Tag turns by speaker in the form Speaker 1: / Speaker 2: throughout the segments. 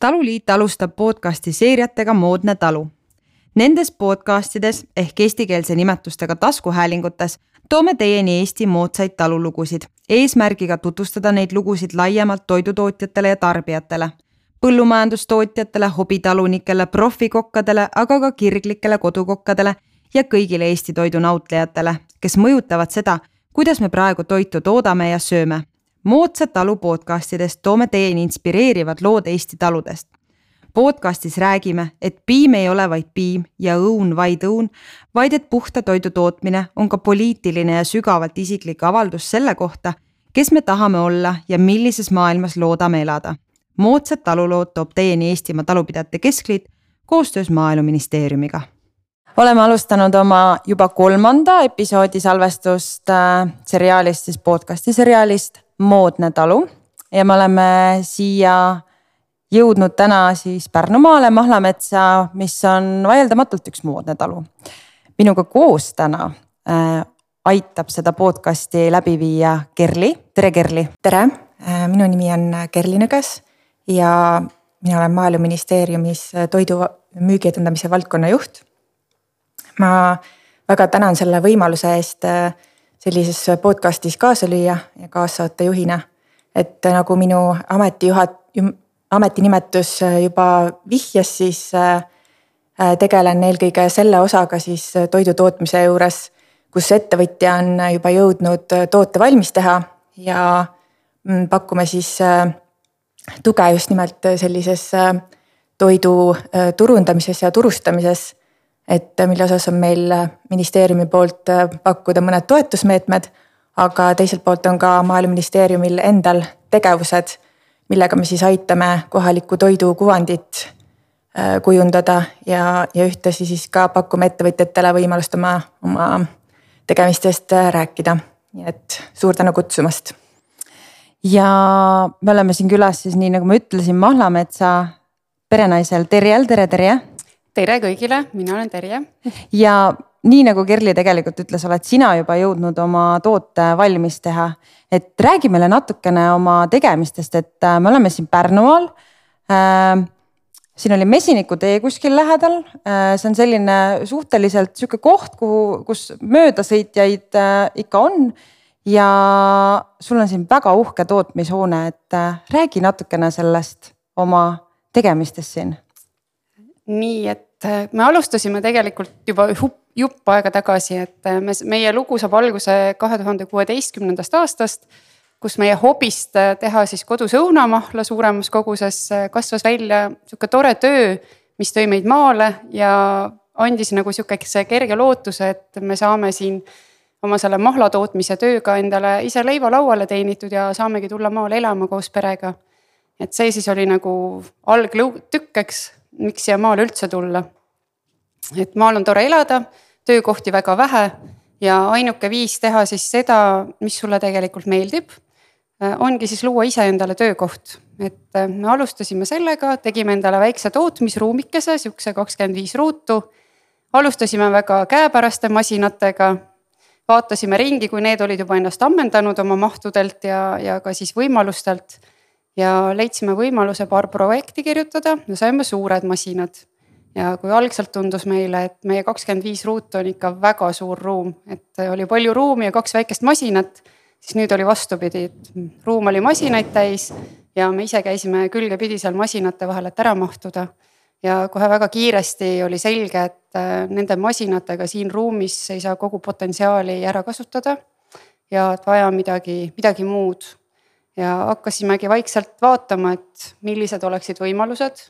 Speaker 1: taluliit alustab podcasti seeriatega Moodne talu. Nendes podcastides ehk eestikeelse nimetustega taskuhäälingutes toome teieni Eesti moodsaid talulugusid, eesmärgiga tutvustada neid lugusid laiemalt toidutootjatele ja tarbijatele, põllumajandustootjatele, hobitalunikele, profikokkadele, aga ka kirglikele kodukokkadele ja kõigile Eesti toidu nautlejatele, kes mõjutavad seda, kuidas me praegu toitu toodame ja sööme moodsad talu podcastidest toome teieni inspireerivad lood Eesti taludest. podcastis räägime, et piim ei ole vaid piim ja õun vaid õun, vaid et puhta toidu tootmine on ka poliitiline ja sügavalt isiklik avaldus selle kohta, kes me tahame olla ja millises maailmas loodame elada. moodsad talulood toob teieni Eestimaa Talupidajate Keskliit koostöös Maaeluministeeriumiga oleme alustanud oma juba kolmanda episoodi salvestust äh, seriaalist, siis podcast'i seriaalist moodne talu ja me oleme siia jõudnud täna siis Pärnumaale Mahlametsa, mis on vaieldamatult üks moodne talu. minuga koos täna äh, aitab seda podcast'i läbi viia Kerli, tere Kerli.
Speaker 2: tere, äh, minu nimi on Kerli Nõges ja mina olen Maaeluministeeriumis toidu müügiedendamise valdkonna juht. ma väga tänan selle võimaluse eest äh, sellises podcast'is kaasa lüüa ja kaassaatejuhina. et nagu minu ametijuhat-, ametinimetus juba vihjas, siis äh, tegelen eelkõige selle osaga siis toidu tootmise juures, kus ettevõtja on juba jõudnud toote valmis teha ja mm, pakume siis äh, tuge just nimelt sellises äh, toidu turundamises ja turustamises et mille osas on meil ministeeriumi poolt äh, pakkuda mõned toetusmeetmed. aga teiselt poolt on ka maaeluministeeriumil endal tegevused, millega me siis aitame kohalikku toidu kuvandit äh, kujundada ja, ja ühtlasi siis ka pakume ettevõtjatele võimalust oma, oma tegemistest äh, rääkida. nii et suur tänu kutsumast.
Speaker 1: ja me oleme siin külas siis nii nagu ma ütlesin, Mahlametsa perenaisel Terjel, tere Terje
Speaker 3: tere kõigile, mina olen Terje.
Speaker 1: ja nii nagu Kerli tegelikult ütles, oled sina juba jõudnud oma toote valmis teha. et räägi meile natukene oma tegemistest, et äh, me oleme siin Pärnumaal äh, siin oli mesinikutee kuskil lähedal, äh, see on selline suhteliselt sihuke koht, kuhu, kus möödasõitjaid äh, ikka on. ja sul on siin väga uhke tootmishoone, et räägi natukene sellest oma tegemistest siin.
Speaker 3: nii, et et me alustasime tegelikult juba jupp aega tagasi, et äh, me, meie lugu saab alguse kahe tuhande kuueteistkümnendast aastast. kus meie hobist äh, teha siis kodus õunamahla suuremas koguses äh, kasvas välja sihuke tore töö, mis tõi meid maale ja andis nagu sihukese kerge lootuse, et me saame siin oma selle mahla tootmise tööga endale ise leiva lauale teenitud ja saamegi tulla maale elama koos perega. et see siis oli nagu algtükkeks miks siia maale üldse tulla. et maal on tore elada, töökohti väga vähe ja ainuke viis teha siis seda, mis sulle tegelikult meeldib, äh, ongi siis luua iseendale töökoht. et äh, me alustasime sellega, tegime endale väikse tootmisruumikese, sihukese kakskümmend viis ruutu. alustasime väga käepäraste masinatega vaatasime ringi, kui need olid juba ennast ammendanud oma mahtudelt ja, ja ka siis võimalustelt ja leidsime võimaluse paar projekti kirjutada ja saime suured masinad. ja kui algselt tundus meile, et meie kakskümmend viis ruutu on ikka väga suur ruum, et oli palju ruumi ja kaks väikest masinat, siis nüüd oli vastupidi, et ruum oli masinaid täis ja me ise käisime külgepidi seal masinate vahel, et ära mahtuda. ja kohe väga kiiresti oli selge, et äh, nende masinatega siin ruumis ei saa kogu potentsiaali ära kasutada. ja et vaja midagi, midagi muud ja hakkasimegi vaikselt vaatama, et millised oleksid võimalused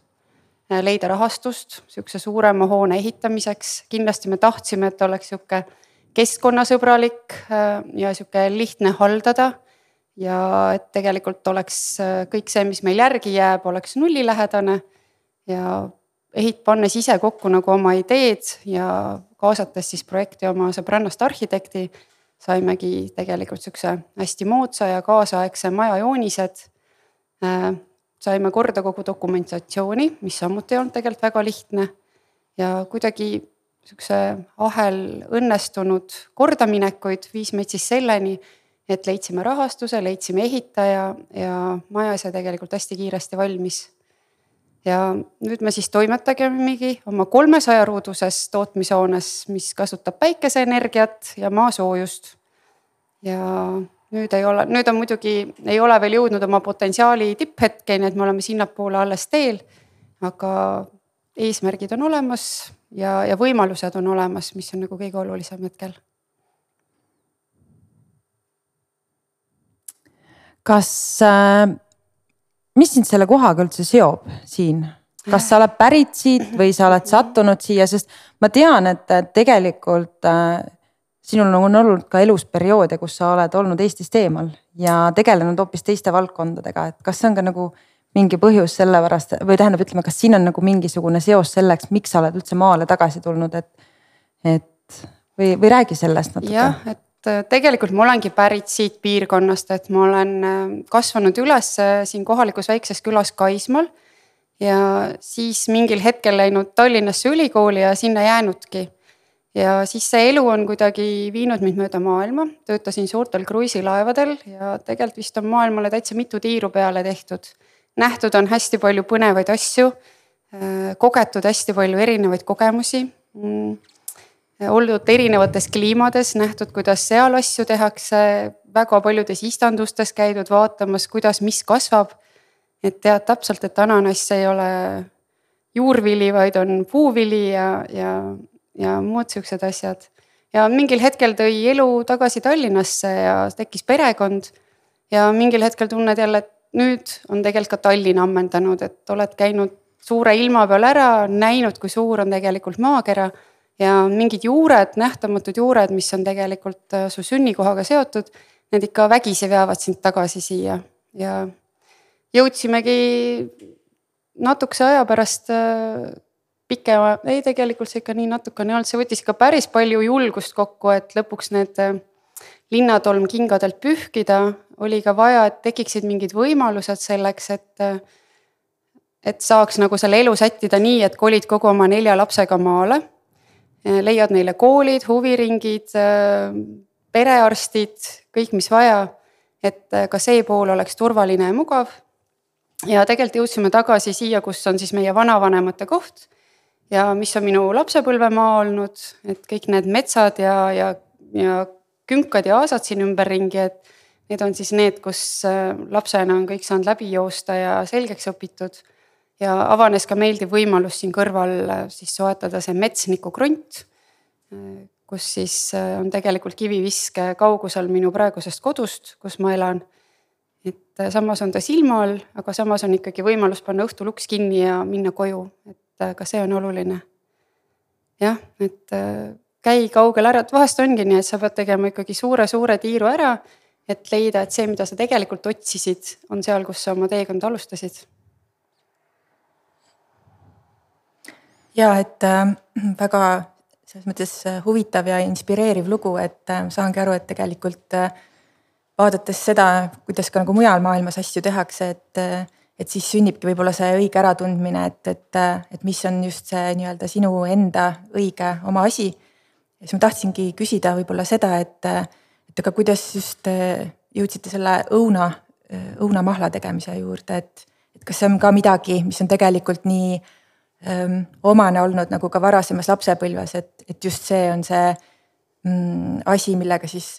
Speaker 3: äh, leida rahastust sihukese suurema hoone ehitamiseks. kindlasti me tahtsime, et oleks sihuke keskkonnasõbralik äh, ja sihuke lihtne haldada. ja et tegelikult oleks äh, kõik see, mis meil järgi jääb, oleks nullilähedane. ja ehit-, pannes ise kokku nagu oma ideed ja kaasates siis projekti oma sõbrannast arhitekti saimegi tegelikult sihukese hästi moodsa ja kaasaegse maja joonised. Äh, saime korda kogu dokumentatsiooni, mis samuti ei olnud tegelikult väga lihtne ja kuidagi sihukese ahel õnnestunud kordaminekuid viis meid siis selleni, et leidsime rahastuse, leidsime ehitaja ja maja sai tegelikult hästi kiiresti valmis. Ja nüüd me siis toimetagemegi oma kolmesaja ruuduses tootmishoones, mis kasutab päikeseenergiat ja maasoojust. ja nüüd ei ole, nüüd on muidugi, ei ole veel jõudnud oma potentsiaali tipphetkeni, et me oleme sinnapoole alles teel. aga eesmärgid on olemas ja, ja võimalused on olemas, mis on nagu kõige olulisem hetkel.
Speaker 1: kas äh mis sind selle kohaga üldse seob siin? kas sa oled pärit siit või sa oled sattunud siia, sest ma tean, et tegelikult äh, sinul on olnud ka elus perioode, kus sa oled olnud Eestist eemal ja tegelenud hoopis teiste valdkondadega, et kas see on ka nagu mingi põhjus sellepärast või tähendab, ütleme, kas siin on nagu mingisugune seos selleks, miks sa oled üldse maale tagasi tulnud, et, et või, või räägi sellest natuke.
Speaker 3: jah, et tegelikult ma olengi pärit siit piirkonnast, et ma olen äh, kasvanud üles äh, siin kohalikus väikses külas Kaismaal. ja siis mingil hetkel läinud Tallinnasse ülikooli ja sinna jäänudki. ja siis see elu on kuidagi viinud mind mööda maailma, töötasin suurtel kruiisilaevadel ja tegelikult vist on maailmale täitsa mitu tiiru peale tehtud. nähtud on hästi palju põnevaid asju, kogetud hästi palju erinevaid kogemusi oldud erinevates kliimades, nähtud, kuidas seal asju tehakse, väga paljudes istandustes käidud vaatamas, kuidas, mis kasvab. et tead täpselt, et ananass ei ole juurvili, vaid on puuvili ja, ja, ja muud siuksed asjad. ja mingil hetkel tõi elu tagasi Tallinnasse ja tekkis perekond. ja mingil hetkel tunned jälle, et nüüd on tegelikult ka Tallinn ammendanud, et oled käinud suure ilma peal ära, näinud, kui suur on tegelikult maakera ja mingid juured, nähtamatud juured, mis on tegelikult äh, su sünnikohaga seotud, need ikka vägisi veavad sind tagasi siia ja jõudsimegi natukese aja pärast äh, pikema, ei tegelikult see ikka nii natukene ei olnud, see võttis ikka päris palju julgust kokku, et lõpuks need äh, linnatolm kingadelt pühkida, oli ka vaja, et tekiksid mingid võimalused selleks, et. et saaks nagu selle elu sättida nii, et kolid kogu oma nelja lapsega maale leiad neile koolid, huviringid, äh, perearstid, kõik, mis vaja. et äh, ka see pool oleks turvaline ja mugav. ja tegelikult jõudsime tagasi siia, kus on siis meie vanavanemate koht. ja mis on minu lapsepõlvemaa olnud, et kõik need metsad ja, ja, ja künkad ja aasad siin ümberringi, et. Need on siis need, kus lapsena on kõik saanud läbi joosta ja selgeks õpitud ja avanes ka meeldiv võimalus siin kõrval äh, siis soetada see metsniku krunt. Äh, kus siis äh, on tegelikult kiviviske kaugusel minu praegusest kodust, kus ma elan. et samas on ta silma all, aga samas on ikkagi võimalus panna õhtul uks kinni ja minna koju, et ka see on oluline. jah, et käi kaugel ära, et vahest ongi nii, et sa pead tegema ikkagi suure-suure tiiru ära, et leida, et see, mida sa tegelikult otsisid, on seal, kus sa oma teekonda alustasid
Speaker 2: ja et äh, väga selles mõttes äh, huvitav ja inspireeriv lugu, et äh, saangi aru, et tegelikult äh, vaadates seda, kuidas ka nagu mujal maailmas asju tehakse, et äh, et siis sünnibki võib-olla see õige äratundmine, et, et, äh, et mis on just see nii-öelda sinu enda õige oma asi. ja siis ma tahtsingi küsida võib-olla seda, et, et aga kuidas just jõudsite selle õuna, õunamahla tegemise juurde, et, et kas see on ka midagi, mis on tegelikult nii omane olnud nagu ka varasemas lapsepõlves, et, et just see on see mm, asi, millega siis,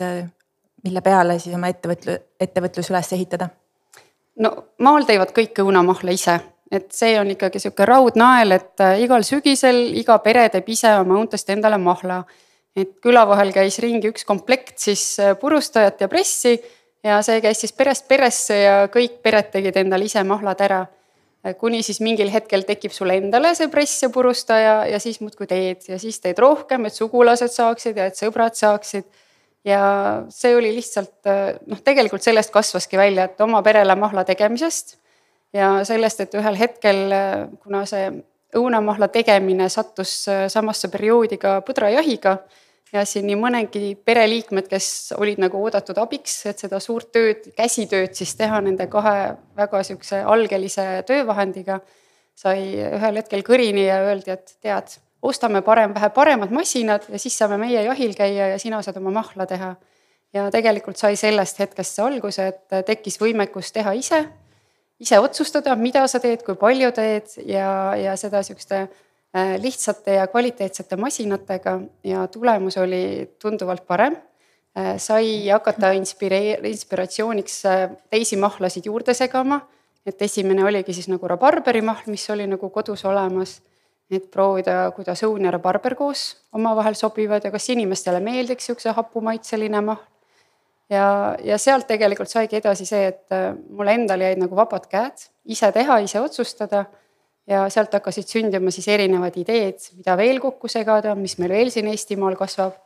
Speaker 2: mille peale siis oma ettevõtlu-, ettevõtlus üles ehitada?
Speaker 3: no maal teevad kõik õunamahla ise, et see on ikkagi sihuke raudnael, et äh, igal sügisel iga pere teeb ise oma õuntest endale mahla. et küla vahel käis ringi üks komplekt siis äh, purustajat ja pressi ja see käis siis perest peresse ja kõik pered tegid endale ise mahlad ära Äh, kuni siis mingil hetkel tekib sulle endale see press ja purustaja ja siis muudkui teed ja siis teed rohkem, et sugulased saaksid ja et sõbrad saaksid. ja see oli lihtsalt äh, noh, tegelikult sellest kasvaski välja, et oma perele mahla tegemisest. ja sellest, et ühel hetkel, äh, kuna see õunamahla tegemine sattus samasse perioodi ka põdrajahiga ja siin nii mõnegi pereliikmed, kes olid nagu oodatud abiks, et seda suurt tööd, käsitööd siis teha nende kahe väga sihukese algelise töövahendiga. sai ühel hetkel kõrini ja öeldi, et tead, ostame parem, vähe paremad masinad ja siis saame meie jahil käia ja sina saad oma mahla teha. ja tegelikult sai sellest hetkest see alguse, et tekkis võimekus teha ise. ise otsustada, mida sa teed, kui palju teed ja, ja seda sihukeste lihtsate ja kvaliteetsete masinatega ja tulemus oli tunduvalt parem. Äh, sai hakata inspireer-, inspiratsiooniks teisi mahlasid juurde segama. et esimene oligi siis nagu rabarberimahl, mis oli nagu kodus olemas et proovida, kuidas õun ja rabarber koos omavahel sobivad ja kas inimestele meeldiks sihukese hapumaitseline mahl ja, ja sealt tegelikult saigi edasi see, et äh, mulle endale jäid nagu vabad käed ise teha, ise otsustada. Ja sealt hakkasid sündima siis erinevad ideed, mida veel kokku segada, mis meil veel siin Eestimaal kasvab.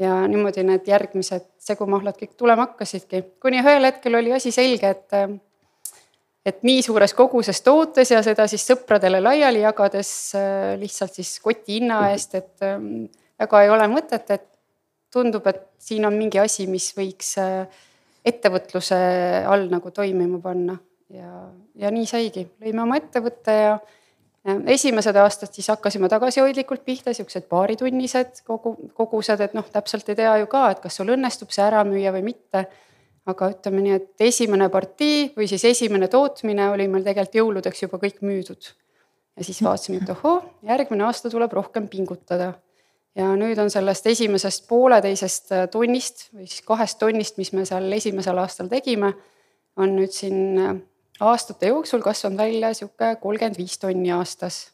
Speaker 3: ja niimoodi need järgmised segumahlad kõik tulema hakkasidki, kuni ühel hetkel oli asi selge, et et nii suures koguses tootes ja seda siis sõpradele laiali jagades lihtsalt siis koti hinna eest, et väga ei ole mõtet, et tundub, et siin on mingi asi, mis võiks ettevõtluse all nagu toimima panna. Ja, ja nii saigi, lõime oma ettevõtte ja esimesed aastad siis hakkasime tagasihoidlikult pihta, siuksed paaritunnised kogu, kogused, et noh, täpselt ei tea ju ka, et kas sul õnnestub see ära müüa või mitte. aga ütleme nii, et esimene partii või siis esimene tootmine oli meil tegelikult jõuludeks juba kõik müüdud. ja siis vaatasime, et ohoo, järgmine aasta tuleb rohkem pingutada ja nüüd on sellest esimesest pooleteisest tonnist või siis kahest tonnist, mis me seal esimesel aastal tegime, on nüüd siin aastate jooksul kasvanud välja sihuke kolmkümmend viis tonni aastas.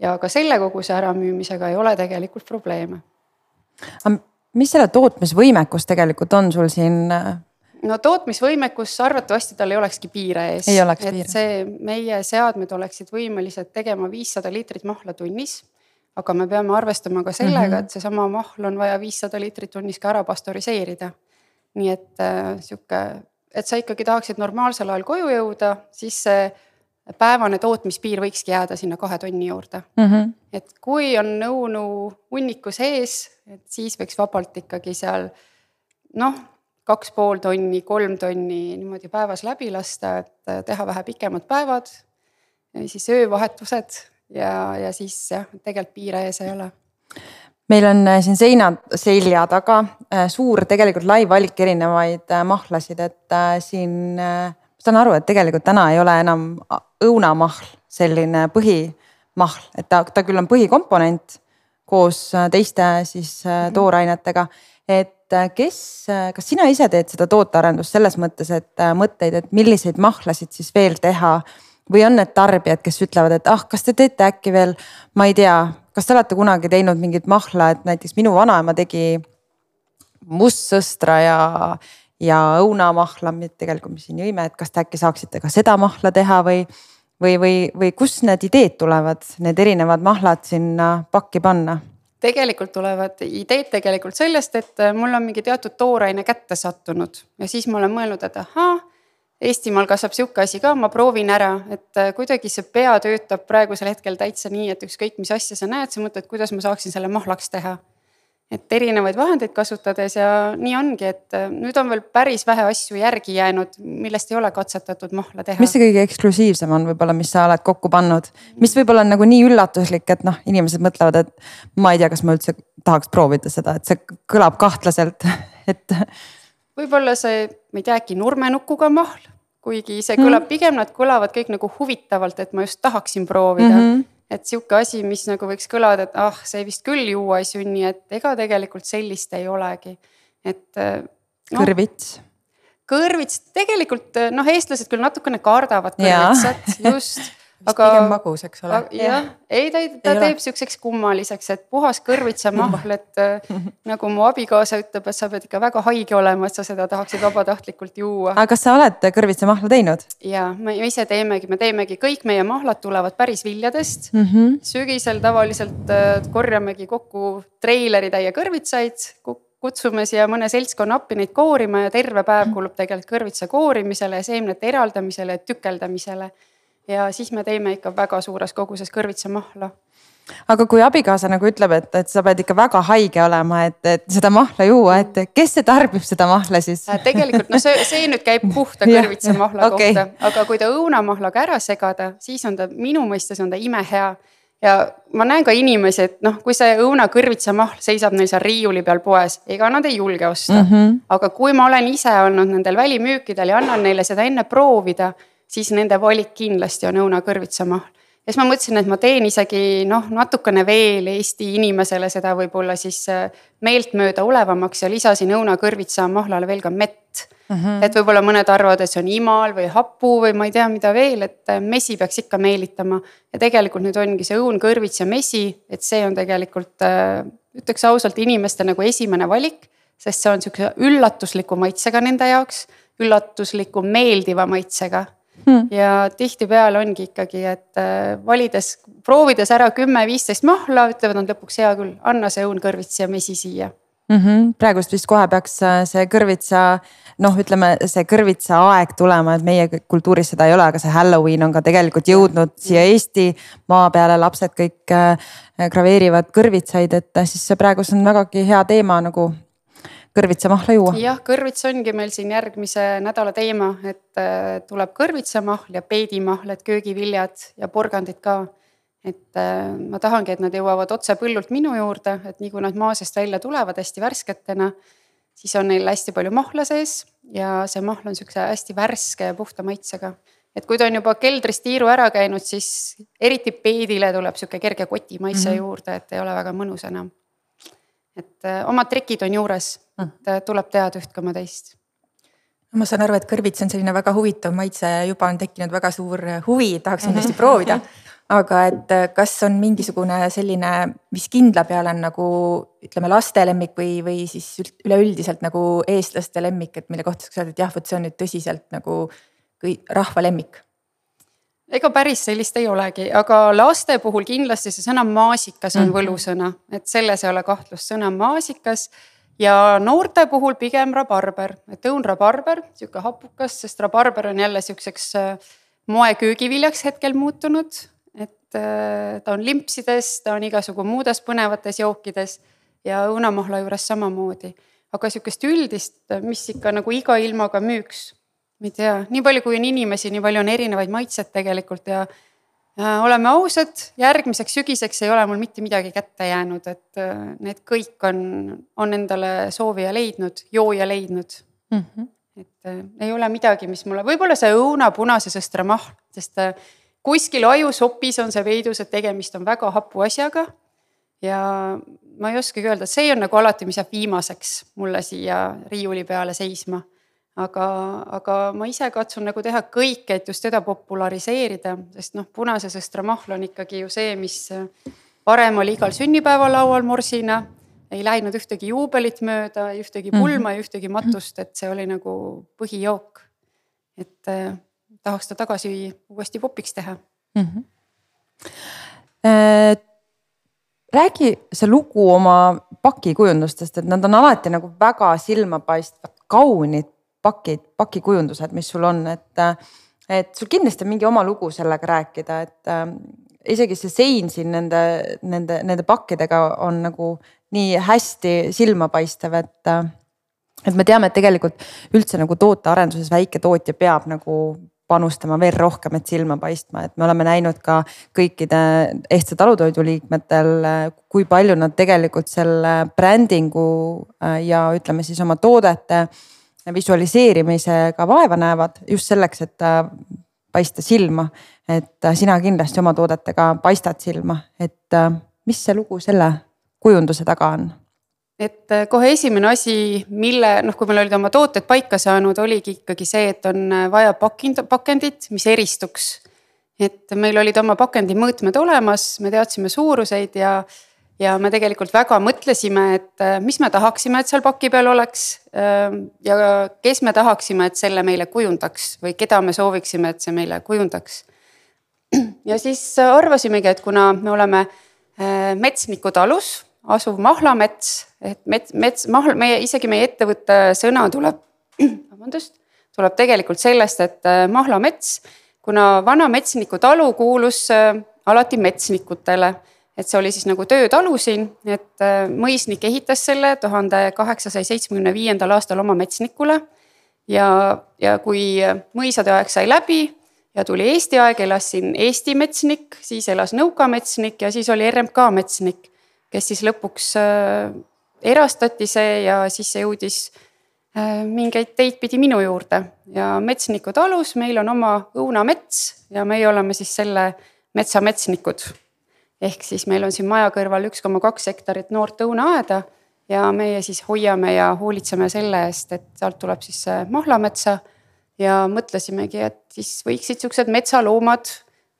Speaker 3: ja ka selle koguse äramüümisega ei ole tegelikult probleeme.
Speaker 1: mis selle tootmisvõimekus tegelikult on sul siin? Äh?
Speaker 3: no tootmisvõimekus arvatavasti tal ei olekski piire ees.
Speaker 1: et
Speaker 3: piire. see meie seadmed oleksid võimelised tegema viissada liitrit mahla tunnis aga me peame arvestama ka sellega mm, -hmm. et seesama mahl on vaja viissada liitrit tunnis ka ära pastöriseerida. nii et äh, sihuke, et sa ikkagi tahaksid normaalsel ajal koju jõuda, siis see päevane tootmispiir võikski jääda sinna kahe tonni juurde mm. -hmm. et kui on õunu hunniku sees, et siis võiks vabalt ikkagi seal noh, kaks pool tonni, kolm tonni niimoodi päevas läbi lasta, et teha vähe pikemad päevad. siis öövahetused ja, ja siis jah, tegelikult piire ees ei ole
Speaker 1: meil on äh, siin seina selja taga äh, suur tegelikult lai valik erinevaid äh, mahlasid, et siin ma saan aru, et tegelikult täna ei ole enam õunamahl selline põhimahl, et ta, ta küll on põhikomponent koos teiste siis mhm. toorainetega. et kes, kas sina ise teed seda tootearendust selles mõttes, et mõtteid, et milliseid mahlasid siis veel teha või on need tarbijad, kes ütlevad, et ah, kas te teete äkki veel, ma ei tea, kas te olete kunagi teinud mingit mahla, et näiteks minu vanaema tegi mustsõstra ja, ja õunamahla, tegelikult me siin jõime, et kas te äkki saaksite ka seda mahla teha või, või, või, või kust need ideed tulevad, need erinevad mahlad sinna pakki panna?
Speaker 3: tegelikult tulevad ideed tegelikult sellest, et mul on mingi teatud tooraine kätte sattunud ja siis ma olen mõelnud, et ahaa Eestimaal kasvab sihuke asi ka, ma proovin ära, et äh, kuidagi see pea töötab praegusel hetkel täitsa nii, et ükskõik, mis asja sa näed, sa mõtled, kuidas ma saaksin selle mahlaks teha. et erinevaid vahendeid kasutades ja nii ongi, et äh, nüüd on veel päris vähe asju järgi jäänud, millest ei ole katsetatud mahla teha.
Speaker 1: mis see kõige eksklusiivsem on võib-olla, mis sa oled kokku pannud, mis võib-olla on nagu nii üllatuslik, et noh, inimesed mõtlevad, et ma ei tea, kas ma üldse tahaks proovida seda, et see kõlab kahtlaselt, et
Speaker 3: võib-olla see, ma ei tea, äkki nurmenukuga mahl, kuigi see kõlab mm. pigem, nad kõlavad kõik nagu huvitavalt, et ma just tahaksin proovida mm. -hmm. et sihuke asi, mis nagu võiks kõlada, et ah, see vist küll juua ei sünni, et ega tegelikult sellist ei olegi, et
Speaker 1: no,. kõrvits
Speaker 3: kõrvits, tegelikult noh, eestlased küll natukene kardavad kõrvitsat, just
Speaker 2: aga. pigem magus, eks ole.
Speaker 3: jah, ei ta, ta ei teeb sihukeseks kummaliseks, et puhas kõrvitsamahl, et äh, nagu mu abikaasa ütleb, et sa pead ikka väga haige olema, et sa seda tahaksid vabatahtlikult juua.
Speaker 1: aga kas sa oled kõrvitsamahla teinud?
Speaker 3: ja, me ise teemegi, me teemegi, kõik meie mahlad tulevad päris viljadest mm. -hmm. sügisel tavaliselt äh, korjamegi kokku treileritäie kõrvitsaid kutsume siia mõne seltskonna appi neid koorima ja terve päev kulub tegelikult kõrvitsa koorimisele, seemnete eraldamisele, tükeldamisele ja siis me teeme ikka väga suures koguses kõrvitsamahla
Speaker 1: aga kui abikaasa nagu ütleb, et, et sa pead ikka väga haige olema, et, et seda mahla juua, et kes see tarbib seda mahla siis?
Speaker 3: Äh, tegelikult no see, see nüüd käib puhta kõrvitsamahla okay. kohta, aga kui ta õunamahlaga ära segada, siis on ta minu mõistes on ta imehea. ja ma näen ka inimesi, et noh, kui see õunakõrvitsamahl seisab neil seal riiuli peal poes, ega nad ei julge osta mm. -hmm. aga kui ma olen ise olnud nendel välimüükidel ja annan neile seda enne proovida siis nende valik kindlasti on õunakõrvitsamahl ja siis ma mõtlesin, et ma teen isegi noh, natukene veel Eesti inimesele seda võib-olla siis äh, meeltmööda olevamaks ja lisasin õunakõrvitsa mahlale veel ka mett mm. -hmm. et võib-olla mõned arvavad, et see on imal või hapu või ma ei tea, mida veel, et äh, mesi peaks ikka meelitama. ja tegelikult nüüd ongi see õun, kõrvits ja mesi, et see on tegelikult äh, ütleks ausalt inimeste nagu esimene valik. sest see on sihukese üllatusliku maitsega nende jaoks, üllatusliku meeldiva maitsega hmm.. ja tihtipeale ongi ikkagi, et äh, valides, proovides ära kümme-viisteist mahla, ütlevad nad lõpuks hea küll, anna see õun, kõrvits ja mesi siia.
Speaker 1: Mm -hmm.. praegust vist kohe peaks äh, see kõrvitsa, noh, ütleme see kõrvitsa aeg tulema, et meie kultuuris seda ei ole, aga see Halloween on ka tegelikult jõudnud siia Eesti maa peale, lapsed kõik äh, graveerivad kõrvitsaid, et siis see praegu see on vägagi hea teema nagu kõrvitsamahla juua.
Speaker 3: jah, kõrvits ongi meil siin järgmise nädala teema, et äh, tuleb kõrvitsamahl ja peidimahl, et köögiviljad ja porgandid ka. et äh, ma tahangi, et nad jõuavad otse põllult minu juurde, et nii kui nad maa seest välja tulevad hästi värsketena, siis on neil hästi palju mahla sees ja see mahl on sihukese hästi värske ja puhta maitsega et kui ta on juba keldris tiiru ära käinud, siis eriti peedile tuleb sihuke kerge kotimaitse mm -hmm. juurde, et ei ole väga mõnus enam et äh, omad trikid on juures, mm. et äh, tuleb teada üht koma teist
Speaker 2: ma saan aru, et kõrvits on selline väga huvitav maitse juba on tekkinud väga suur huvi, tahaks kindlasti mhm. proovida. aga et äh, kas on mingisugune selline, mis kindla peale on nagu ütleme, laste lemmik või, või siis üleüldiselt nagu eestlaste lemmik, et mille kohta saaks öelda, et jah, vot see on nüüd tõsiselt nagu rahva lemmik
Speaker 3: ega päris sellist ei olegi, aga laste puhul kindlasti see sõna maasikas on mm -hmm. võlusõna, et selles ei ole kahtlust, sõna maasikas. ja noorte puhul pigem rabarber, et õun rabarber, sihuke hapukas, sest rabarber on jälle sihukeseks äh, moeköögiviljaks hetkel muutunud. et äh, ta on limpsides, ta on igasugu muudes põnevates jookides ja õunamahla juures samamoodi. aga sihukest üldist, mis ikka nagu iga ilmaga müüks ma ei tea, nii palju, kui on inimesi, nii palju on erinevaid maitseid tegelikult ja, oleme ausad, järgmiseks sügiseks ei ole mul mitte midagi kätte jäänud, et äh, need kõik on, on endale soovija leidnud, jooja leidnud mm. -hmm. et äh, ei ole midagi, mis mulle, võib-olla see õuna punase sõstra mahl, sest äh, kuskil ajusopis on see veidus, et tegemist on väga hapu asjaga. ja ma ei oskagi öelda, see on nagu alati, mis jääb viimaseks mulle siia riiuli peale seisma aga, aga ma ise katsun nagu teha kõike, et just teda populariseerida, sest noh, punase sõstra mahl on ikkagi ju see, mis varem oli igal sünnipäevalaual morsina. ei läinud ühtegi juubelit mööda, ühtegi mhm. pulma mm, -hmm. ühtegi matust, et see oli nagu põhijook. et eh, tahaks ta tagasi uuesti popiks teha mm. -hmm.
Speaker 1: Äh, räägi see lugu oma pakikujundustest, et nad on alati nagu väga silmapaistvad, kaunid pakid, pakikujundused, mis sul on, et, et sul kindlasti on mingi oma lugu sellega rääkida, et äh, isegi see sein siin nende, nende, nende pakkidega on nagu nii hästi silmapaistev, et äh, et me teame, et tegelikult üldse nagu tootearenduses väike tootja peab nagu panustama veel rohkem, et silma paistma, et me oleme näinud ka kõikide Ehtsa talutoidu liikmetel, kui palju nad tegelikult selle brändingu äh, ja ütleme siis oma toodete visualiseerimisega vaeva näevad just selleks, et äh, paista silma. et äh, sina kindlasti oma toodetega paistad silma, et äh, mis see lugu selle kujunduse taga on?
Speaker 3: et kohe esimene asi, mille noh, kui meil olid oma tooted paika saanud, oligi ikkagi see, et on vaja pakind, pakendit, mis eristuks. et meil olid oma pakendi mõõtmed olemas, me teadsime suuruseid ja ja me tegelikult väga mõtlesime, et äh, mis me tahaksime, et seal paki peal oleks. Ähm, ja kes me tahaksime, et selle meile kujundaks või keda me sooviksime, et see meile kujundaks. ja siis arvasimegi, et kuna me oleme äh, Metsniku talus asuv mahlamets, et mets, mets, mahl, meie isegi meie ettevõtte sõna tuleb, vabandust, tuleb tegelikult sellest, et äh, mahlamets, kuna vana Metsniku talu kuulus alati metsnikutele et see oli siis nagu töötalu siin, et äh, mõisnik ehitas selle tuhande kaheksasaja seitsmekümne viiendal aastal oma metsnikule. ja, ja kui mõisade aeg sai läbi ja tuli Eesti aeg, elas siin Eesti metsnik, siis elas Nõuka metsnik ja siis oli RMK metsnik, kes siis lõpuks äh, erastati see ja siis see jõudis mingeid teid pidi minu juurde ja Metsniku talus meil on oma õunamets ja meie oleme siis selle metsa metsnikud. Ehk siis meil on siin maja kõrval üks koma kaks hektarit noort õunaaeda ja meie siis hoiame ja hoolitseme selle eest, et sealt tuleb siis mahlametsa. ja mõtlesimegi, et siis võiksid siuksed metsaloomad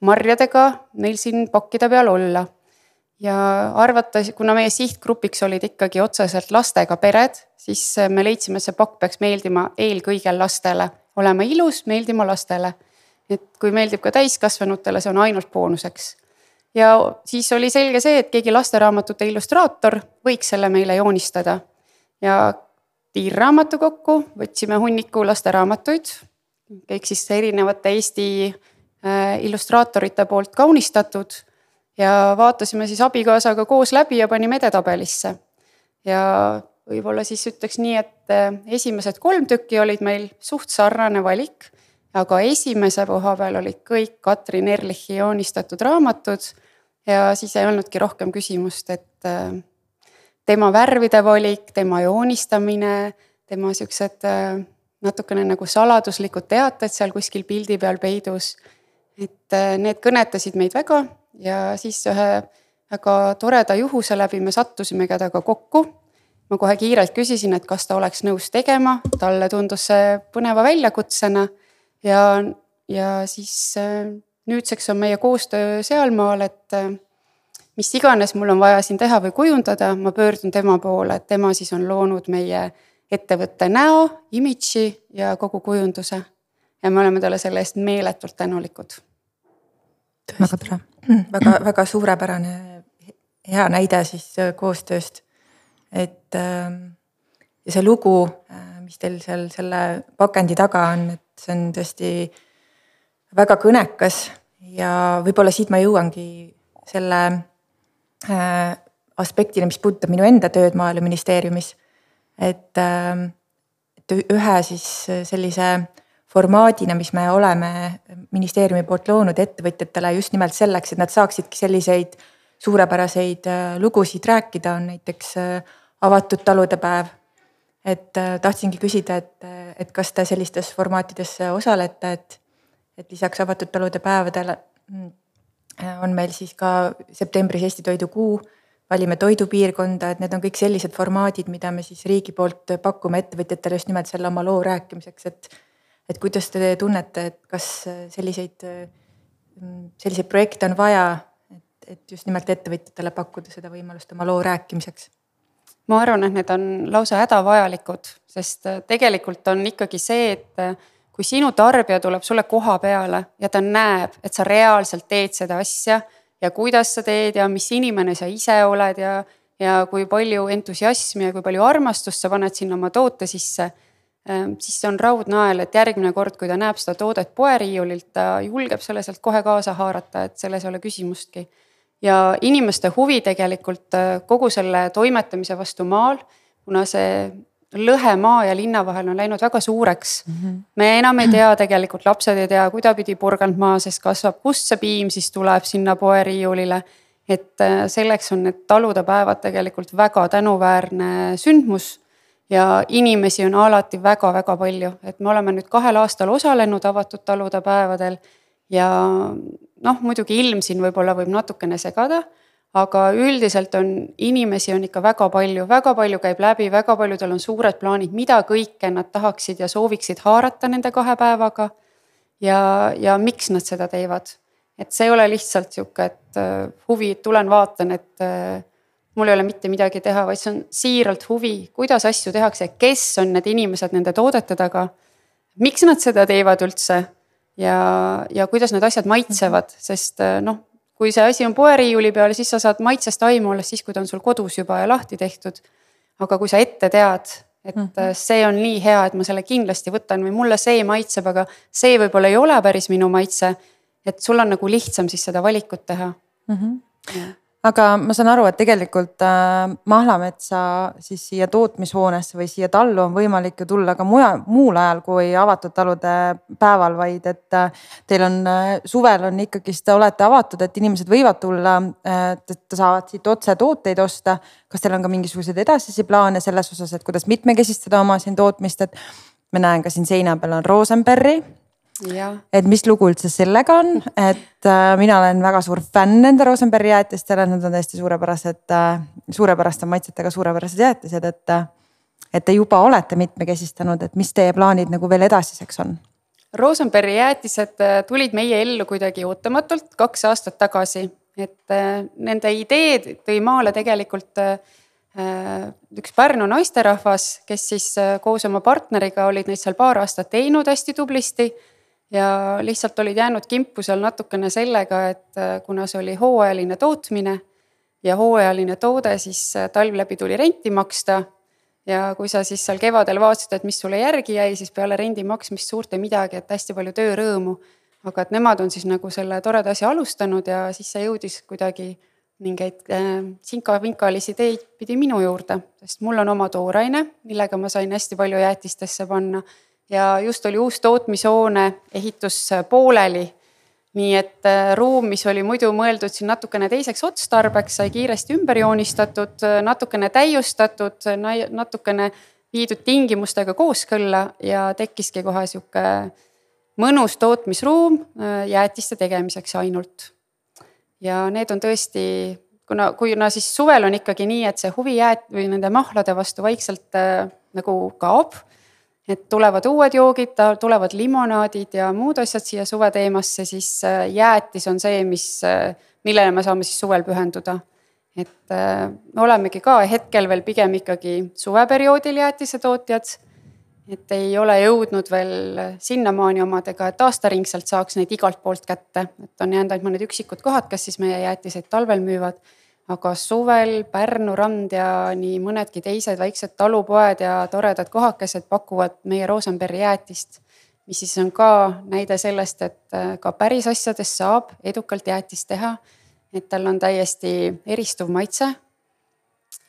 Speaker 3: marjadega meil siin pakkide peal olla. ja arvata, kuna meie sihtgrupiks olid ikkagi otseselt lastega pered, siis me leidsime, et see pakk peaks meeldima eelkõige lastele, olema ilus, meeldima lastele. et kui meeldib ka täiskasvanutele, see on ainult boonuseks ja siis oli selge see, et keegi lasteraamatute illustraator võiks selle meile joonistada. ja tiirraamatukokku võtsime hunniku lasteraamatuid, kõik siis erinevate Eesti äh, illustraatorite poolt kaunistatud. ja vaatasime siis abikaasaga koos läbi ja panime edetabelisse. ja võib-olla siis ütleks nii, et äh, esimesed kolm tükki olid meil suht sarnane valik aga esimese koha peal olid kõik Katrin Erlichi joonistatud raamatud. Ja siis ei olnudki rohkem küsimust, et äh, tema värvide valik, tema joonistamine, tema siuksed äh, natukene nagu saladuslikud teated seal kuskil pildi peal peidus. et äh, need kõnetasid meid väga ja siis ühe väga toreda juhuse läbi me sattusimegi temaga kokku. Ma kohe kiirelt küsisin, et kas ta oleks nõus tegema, talle tundus see põneva väljakutsena. Ja, ja siis nüüdseks on meie koostöö sealmaal, et äh, mis iganes mul on vaja siin teha või kujundada, ma pöördun tema poole, et tema siis on loonud meie ettevõtte näo, imidži ja kogu kujunduse. ja me oleme talle selle eest meeletult tänulikud.
Speaker 2: väga tore, väga, väga suurepärane, hea näide siis äh, koostööst. et ähm, ja see lugu, mis teil seal selle pakendi taga on, et see on tõesti väga kõnekas ja võib-olla siit ma jõuangi selle äh, aspektini, mis puudutab minu enda tööd Maaeluministeeriumis. et, äh, et ühe siis sellise formaadina, mis me oleme ministeeriumi poolt loonud ettevõtjatele just nimelt selleks, et nad saaksidki selliseid suurepäraseid äh, lugusid rääkida, on näiteks avatud talude päev et äh, tahtsingi küsida, et, äh, et kas te sellistes formaatides osalete, et, et lisaks avatud talude päevadele mm, on meil siis ka septembris Eesti Toidukuu, valime toidupiirkonda, et need on kõik sellised formaadid, mida me siis riigi poolt pakume ettevõtjatele just nimelt selle oma loo rääkimiseks, et. et kuidas te tunnete, et kas selliseid, mm, selliseid projekte on vaja, et, et just nimelt ettevõtjatele pakkuda seda võimalust oma loo rääkimiseks
Speaker 3: ma arvan, et need on lausa hädavajalikud, sest äh, tegelikult on ikkagi see, et äh, kui sinu tarbija tuleb sulle koha peale ja ta näeb, et sa reaalselt teed seda asja ja kuidas sa teed ja mis inimene sa ise oled ja, ja kui palju entusiasmi ja kui palju armastust sa paned sinna oma toote sisse. Ähm, siis see on raudnael, et järgmine kord, kui ta näeb seda toodet poeriiulilt, ta julgeb selle sealt kohe kaasa haarata, et selles ei ole küsimustki ja inimeste huvi tegelikult äh, kogu selle toimetamise vastu maal, kuna see lõhe maa ja linna vahel on läinud väga suureks mm. -hmm. me enam ei tea tegelikult, lapsed ei tea, kuidapidi purgand maa sees kasvab, kust see piim siis tuleb sinna poeriiulile. et äh, selleks on need talude päevad tegelikult väga tänuväärne sündmus. ja inimesi on alati väga-väga palju, et me oleme nüüd kahel aastal osalenud avatud talude päevadel ja noh, muidugi ilm siin võib-olla võib natukene segada. Aga üldiselt on inimesi on ikka väga palju, väga palju käib läbi, väga paljudel on suured plaanid, mida kõike nad tahaksid ja sooviksid haarata nende kahe päevaga. ja, ja miks nad seda teevad, et see ei ole lihtsalt sihuke, et uh, huvi, tulen vaatan, et uh, mul ei ole mitte midagi teha, vaid see on siiralt huvi, kuidas asju tehakse, kes on need inimesed nende toodete taga. miks nad seda teevad üldse ja, ja kuidas need asjad maitsevad, mhm. sest äh, noh, kui see asi on poeriiuli peal, siis sa saad maitsest aimu alles siis, kui ta on sul kodus juba ja lahti tehtud. aga kui sa ette tead, et mm -hmm. see on nii hea, et ma selle kindlasti võtan või mulle see maitseb, aga see võib-olla ei ole päris minu maitse. et sul on nagu lihtsam siis seda valikut teha
Speaker 1: mm. -hmm. Ja. Aga ma saan aru, et tegelikult äh, Mahlametsa siis siia tootmishoonesse või siia tallu on võimalik ju tulla ka mujal, muul ajal kui avatud talude päeval, vaid et äh, teil on äh, suvel on ikkagist, te olete avatud, et inimesed võivad tulla äh,, et saavad siit otse tooteid osta. kas teil on ka mingisuguseid edasisi plaane selles osas, et kuidas mitmekesistada oma siin tootmist, et ma näen ka siin seina peal on Rosenberri et mis lugu üldse sellega on, et äh, mina olen väga suur fänn nende Rosenbergi jäätistele, nad on täiesti suurepärased äh,, suurepäraste maitsetega suurepärased jäätised, et äh,. et te juba olete mitmekesistanud, et mis teie plaanid nagu veel edasiseks on?
Speaker 3: Rosenbergi jäätised äh, tulid meie ellu kuidagi ootamatult kaks aastat tagasi, et äh, nende ideed tõi maale tegelikult äh, üks Pärnu naisterahvas, kes siis koos oma partneriga olid neid seal paar aastat teinud hästi tublisti ja lihtsalt olid jäänud kimpu seal natukene sellega, et äh, kuna see oli hooajaline tootmine ja hooajaline toode, siis äh, talv läbi tuli renti maksta. ja kui sa siis seal kevadel vaatasid, et mis sulle järgi jäi, siis peale rendi maksmist suurt ei midagi, et hästi palju töörõõmu. aga et nemad on siis nagu selle toreda asja alustanud ja siis see jõudis kuidagi mingeid äh, sinka-vinkalisi ideid pidi minu juurde, sest mul on oma tooraine, millega ma sain hästi palju jäätistesse panna ja just oli uus tootmishoone ehitus pooleli. nii et äh, ruum, mis oli muidu mõeldud siin natukene teiseks otstarbeks, sai kiiresti ümber joonistatud, natukene täiustatud, natukene viidud tingimustega kooskõlla ja tekkiski kohe sihuke mõnus tootmisruum äh, jäätiste tegemiseks ainult. ja need on tõesti, kuna, kuna siis suvel on ikkagi nii, et see huvi jäät- või nende mahlade vastu vaikselt äh, nagu kaob et tulevad uued joogid, tulevad limonaadid ja muud asjad siia suveteemasse, siis äh, jäätis on see, mis, äh, millele me saame siis suvel pühenduda. et äh, me olemegi ka hetkel veel pigem ikkagi suveperioodil jäätisetootjad. et ei ole jõudnud veel sinnamaani omadega, et aastaringselt saaks neid igalt poolt kätte, et on jäänud ainult mõned üksikud kohad, kes siis meie jäätiseid talvel müüvad aga suvel Pärnu rand ja nii mõnedki teised väiksed talupoed ja toredad kohakesed pakuvad meie Rosenbergi jäätist. mis siis on ka näide sellest, et äh, ka päris asjadest saab edukalt jäätist teha. et tal on täiesti eristuv maitse.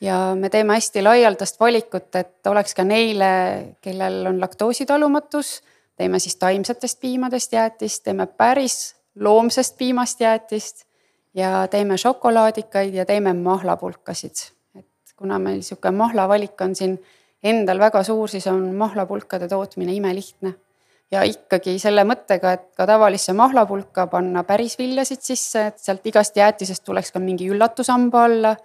Speaker 3: ja me teeme hästi laialdast valikut, et oleks ka neile, kellel on laktoositalumatus. teeme siis taimsetest piimadest jäätist, teeme päris loomsest piimast jäätist ja teeme šokolaadikaid ja teeme mahlapulkasid. et kuna meil sihuke mahlavalik on siin endal väga suur, siis on mahlapulkade tootmine imelihtne. ja ikkagi selle mõttega, et ka tavalisse mahlapulka panna päris viljasid sisse, et sealt igast jäätisest tuleks ka mingi üllatusamba alla.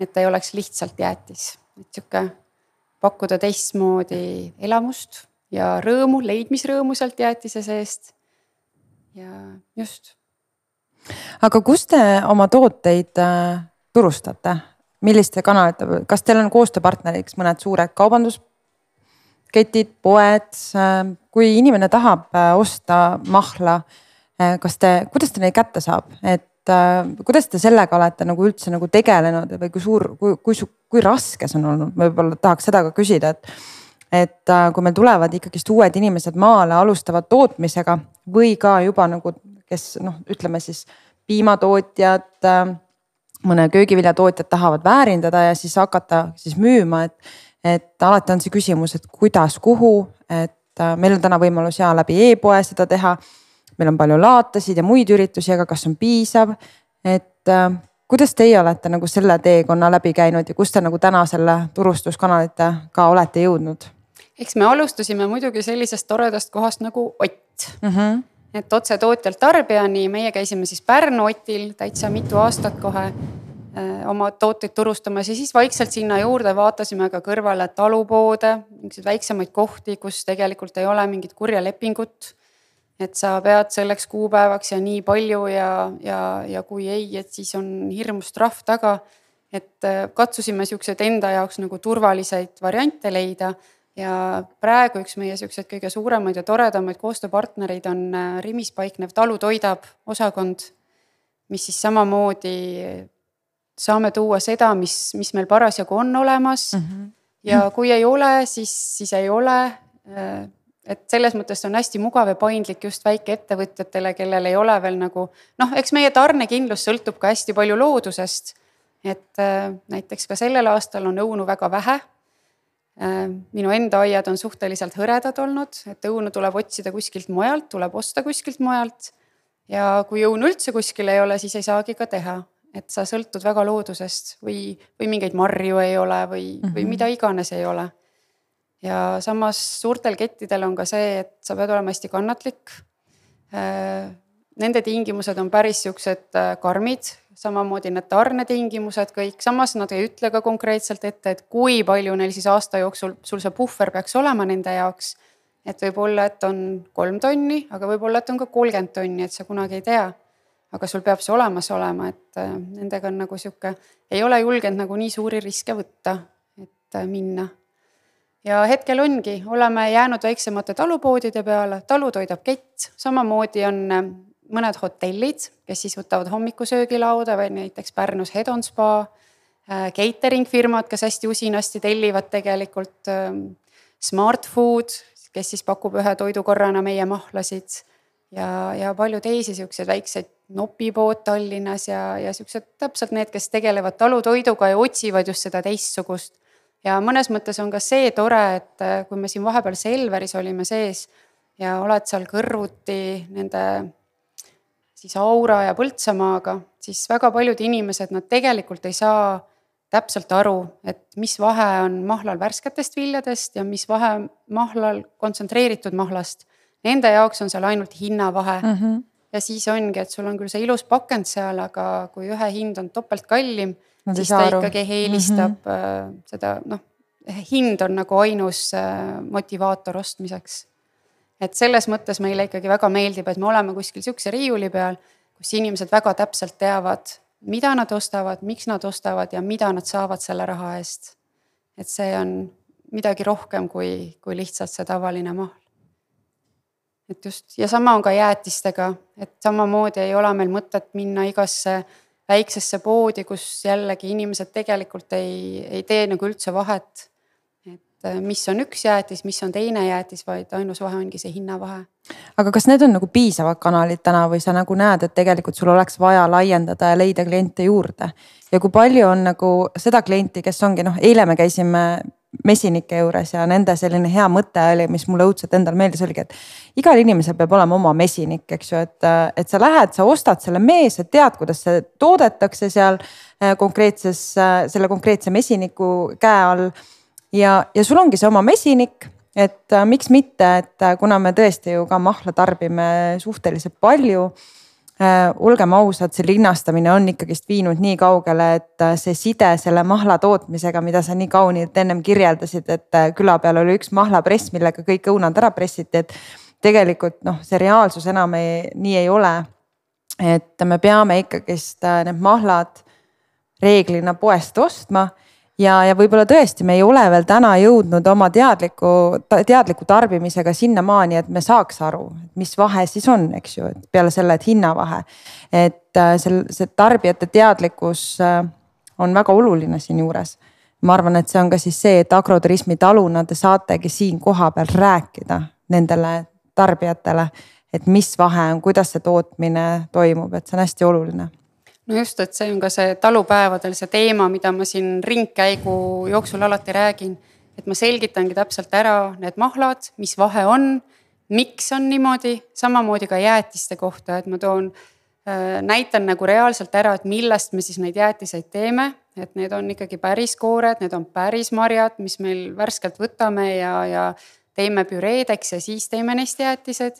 Speaker 3: et ta ei oleks lihtsalt jäätis, et sihuke pakkuda teistmoodi elamust ja rõõmu, leidmisrõõmu sealt jäätise seest. ja just
Speaker 1: aga kus te oma tooteid äh, turustate, milliste kanalite, kas teil on koostööpartneriks mõned suured kaubandusketid, poed, äh, kui inimene tahab äh, osta mahla, kas te, kuidas ta neid kätte saab, et kuidas te sellega olete nagu üldse nagu tegelenud või kui suur, kui, kui, kui raske see on olnud, ma võib-olla tahaks seda ka küsida, et et kui meil tulevad ikkagist uued inimesed maale, alustavad tootmisega või ka juba nagu kes noh, ütleme siis piimatootjad, äh, mõne köögiviljatootjad tahavad väärindada ja siis hakata siis müüma, et. et alati on see küsimus, et kuidas, kuhu, et äh, meil on täna võimalus ja läbi e-poe seda teha. meil on palju laatasid ja muid üritusi, aga kas on piisav, et äh, kuidas teie olete nagu selle teekonna läbi käinud ja kus te nagu täna selle turustuskanalitega olete jõudnud?
Speaker 3: eks me alustasime muidugi sellisest toredast kohast nagu Ott mm. -hmm et otse tootjalt tarbijani, meie käisime siis Pärnu Otil täitsa mitu aastat kohe äh, oma tooteid turustamas ja siis vaikselt sinna juurde vaatasime ka kõrvale talupoode, niisuguseid väiksemaid kohti, kus tegelikult ei ole mingit kurja lepingut. et sa pead selleks kuupäevaks ja nii palju ja, ja, ja kui ei, et siis on hirmus trahv taga. et äh, katsusime siukseid enda jaoks nagu turvaliseid variante leida ja praegu üks meie siukseid kõige suuremaid ja toredamaid koostööpartnereid on äh, Rimis paiknev Talu toidab osakond. mis siis samamoodi saame tuua seda, mis, mis meil parasjagu on olemas mm. -hmm. ja kui ei ole, siis, siis ei ole. Äh, et selles mõttes on hästi mugav ja paindlik just väikeettevõtjatele, kellel ei ole veel nagu noh, eks meie tarnekindlus sõltub ka hästi palju loodusest et äh, näiteks ka sellel aastal on õunu väga vähe. Äh, minu enda aiad on suhteliselt hõredad olnud, et õunu tuleb otsida kuskilt mujalt, tuleb osta kuskilt mujalt. ja kui õunu üldse kuskil ei ole, siis ei saagi ka teha, et sa sõltud väga loodusest või, või mingeid marju ei ole või mm, -hmm. või mhm. mida iganes ei ole. ja samas suurtel kettidel on ka see, et sa pead olema hästi kannatlik äh, nende tingimused on päris siuksed karmid, samamoodi need tarnetingimused kõik, samas nad ei ütle ka konkreetselt ette, et kui palju neil siis aasta jooksul sul see puhver peaks olema nende jaoks. et võib-olla, et on kolm tonni, aga võib-olla, et on ka kolmkümmend tonni, et sa kunagi ei tea. aga sul peab see olemas olema, et äh, nendega on nagu sihuke, ei ole julgenud nagu nii suuri riske võtta, et äh, minna. ja hetkel ongi, oleme jäänud väiksemate talupoodide peale, talu toidab kett, samamoodi on äh, mõned hotellid, kes siis võtavad hommikusöögilauda või näiteks Pärnus Hedon Spa. Äh, catering firmad, kes hästi usinasti tellivad tegelikult ähm, Smart Food, kes siis pakub ühe toidukorrana meie mahlasid. ja, ja palju teisi siukseid väikseid nopipood Tallinnas ja, ja siuksed täpselt need, kes tegelevad talutoiduga ja otsivad just seda teistsugust. ja mõnes mõttes on ka see tore, et äh, kui me siin vahepeal Selveris olime sees ja oled seal kõrvuti nende siis Aura ja Põltsamaaga, siis väga paljud inimesed, nad tegelikult ei saa täpselt aru, et mis vahe on mahlal värsketest viljadest ja mis vahe mahlal kontsentreeritud mahlast. Nende jaoks on seal ainult hinnavahe mm. -hmm. ja siis ongi, et sul on küll see ilus pakend seal, aga kui ühe hind on topelt kallim, siis ta aru. ikkagi eelistab mm -hmm. seda noh, hind on nagu ainus äh, motivaator ostmiseks et selles mõttes meile ikkagi väga meeldib, et me oleme kuskil sihukese riiuli peal, kus inimesed väga täpselt teavad, mida nad ostavad, miks nad ostavad ja mida nad saavad selle raha eest. et see on midagi rohkem kui, kui lihtsalt see tavaline mahl. et just ja sama on ka jäätistega, et samamoodi ei ole meil mõtet minna igasse väiksesse poodi, kus jällegi inimesed tegelikult ei, ei tee nagu üldse vahet et äh, mis on üks jäätis, mis on teine jäätis, vaid ainus vahe ongi see hinnavahe.
Speaker 1: aga kas need on nagu piisavad kanalid täna või sa nagu näed, et tegelikult sul oleks vaja laiendada ja leida kliente juurde? ja kui palju on nagu seda klienti, kes ongi noh, eile me käisime mesinike juures ja nende selline hea mõte oli, mis mulle õudselt endale meeldis, oligi, et igal inimesel peab olema oma mesinik, eks ju, et, et sa lähed, sa ostad selle mee, sa tead, kuidas see toodetakse seal äh, konkreetses, äh, selle konkreetse mesiniku käe all ja, ja sul ongi see oma mesinik, et äh, miks mitte, et äh, kuna me tõesti ju ka mahla tarbime suhteliselt palju äh,. olgem ausad, see linnastamine on ikkagist viinud nii kaugele, et äh, see side selle mahla tootmisega, mida sa nii kaunilt ennem kirjeldasid, et äh, küla peal oli üks mahlapress, millega kõik õunad ära pressiti, et tegelikult noh, see reaalsus enam ei, nii ei ole. et me peame ikkagist äh, need mahlad reeglina poest ostma ja, ja võib-olla tõesti, me ei ole veel täna jõudnud oma teadliku, teadliku tarbimisega sinnamaani, et me saaks aru, mis vahe siis on, eks ju, et peale selle, et hinnavahe. et äh, sel, see tarbijate teadlikkus äh, on väga oluline siinjuures. ma arvan, et see on ka siis see, et agroturismi taluna te saategi siin kohapeal rääkida nendele tarbijatele, et mis vahe on, kuidas see tootmine toimub, et see on hästi oluline
Speaker 3: no just, et see on ka see talupäevadel see teema, mida ma siin ringkäigu jooksul alati räägin. et ma selgitangi täpselt ära need mahlad, mis vahe on, miks on niimoodi, samamoodi ka jäätiste kohta, et ma toon äh,, näitan nagu reaalselt ära, et millest me siis neid jäätiseid teeme. et need on ikkagi päris koored, need on päris marjad, mis meil värskelt võtame ja, ja teeme püreedeks ja siis teeme neist jäätised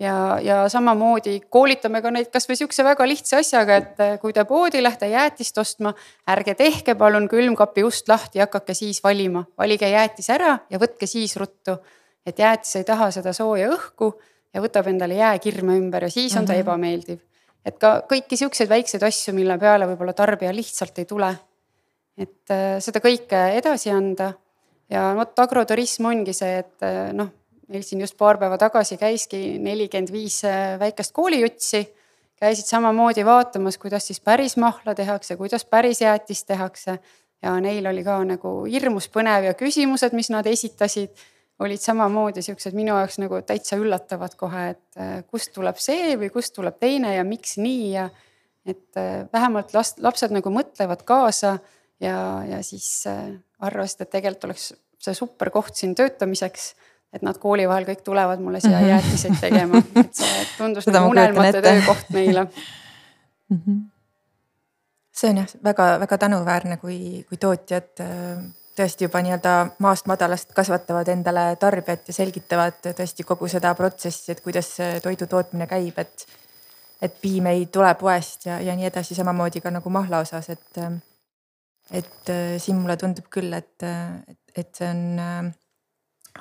Speaker 3: ja, ja samamoodi koolitame ka neid kasvõi sihukese väga lihtsa asjaga, et eh, kui te poodi lähete jäätist ostma, ärge tehke palun külmkapi ust lahti ja hakake siis valima, valige jäätis ära ja võtke siis ruttu. et jäätis ei taha seda sooja õhku ja võtab endale jääkirme ümber ja siis on ta mm -hmm. ebameeldiv. et ka kõiki sihukeseid väikseid asju, mille peale võib-olla tarbija lihtsalt ei tule. et eh, seda kõike edasi anda ja vot agroturism ongi see, et eh, noh meil siin just paar päeva tagasi käiski nelikümmend viis äh, väikest koolijutsi. käisid samamoodi vaatamas, kuidas siis päris mahla tehakse, kuidas päris jäätist tehakse. ja neil oli ka nagu hirmus põnev ja küsimused, mis nad esitasid, olid samamoodi siuksed minu jaoks nagu täitsa üllatavad kohe, et äh, kust tuleb see või kust tuleb teine ja miks nii ja et äh, vähemalt last, lapsed nagu mõtlevad kaasa ja, ja siis arvasid, et tegelikult oleks see super koht siin töötamiseks. Et nad kooli vahel kõik tulevad mulle siia -hmm. jäätiseid tegema, et see tundus nagu unelmate töökoht neile mm. -hmm.
Speaker 2: see on jah väga-väga tänuväärne, kui, kui tootjad äh, tõesti juba nii-öelda maast madalast kasvatavad endale tarbijat ja selgitavad tõesti kogu seda protsessi, et kuidas toidu tootmine käib, et et piim ei tule poest ja, ja nii edasi, samamoodi ka nagu mahla osas, et. et äh, siin mulle tundub küll, et, et, et see on äh,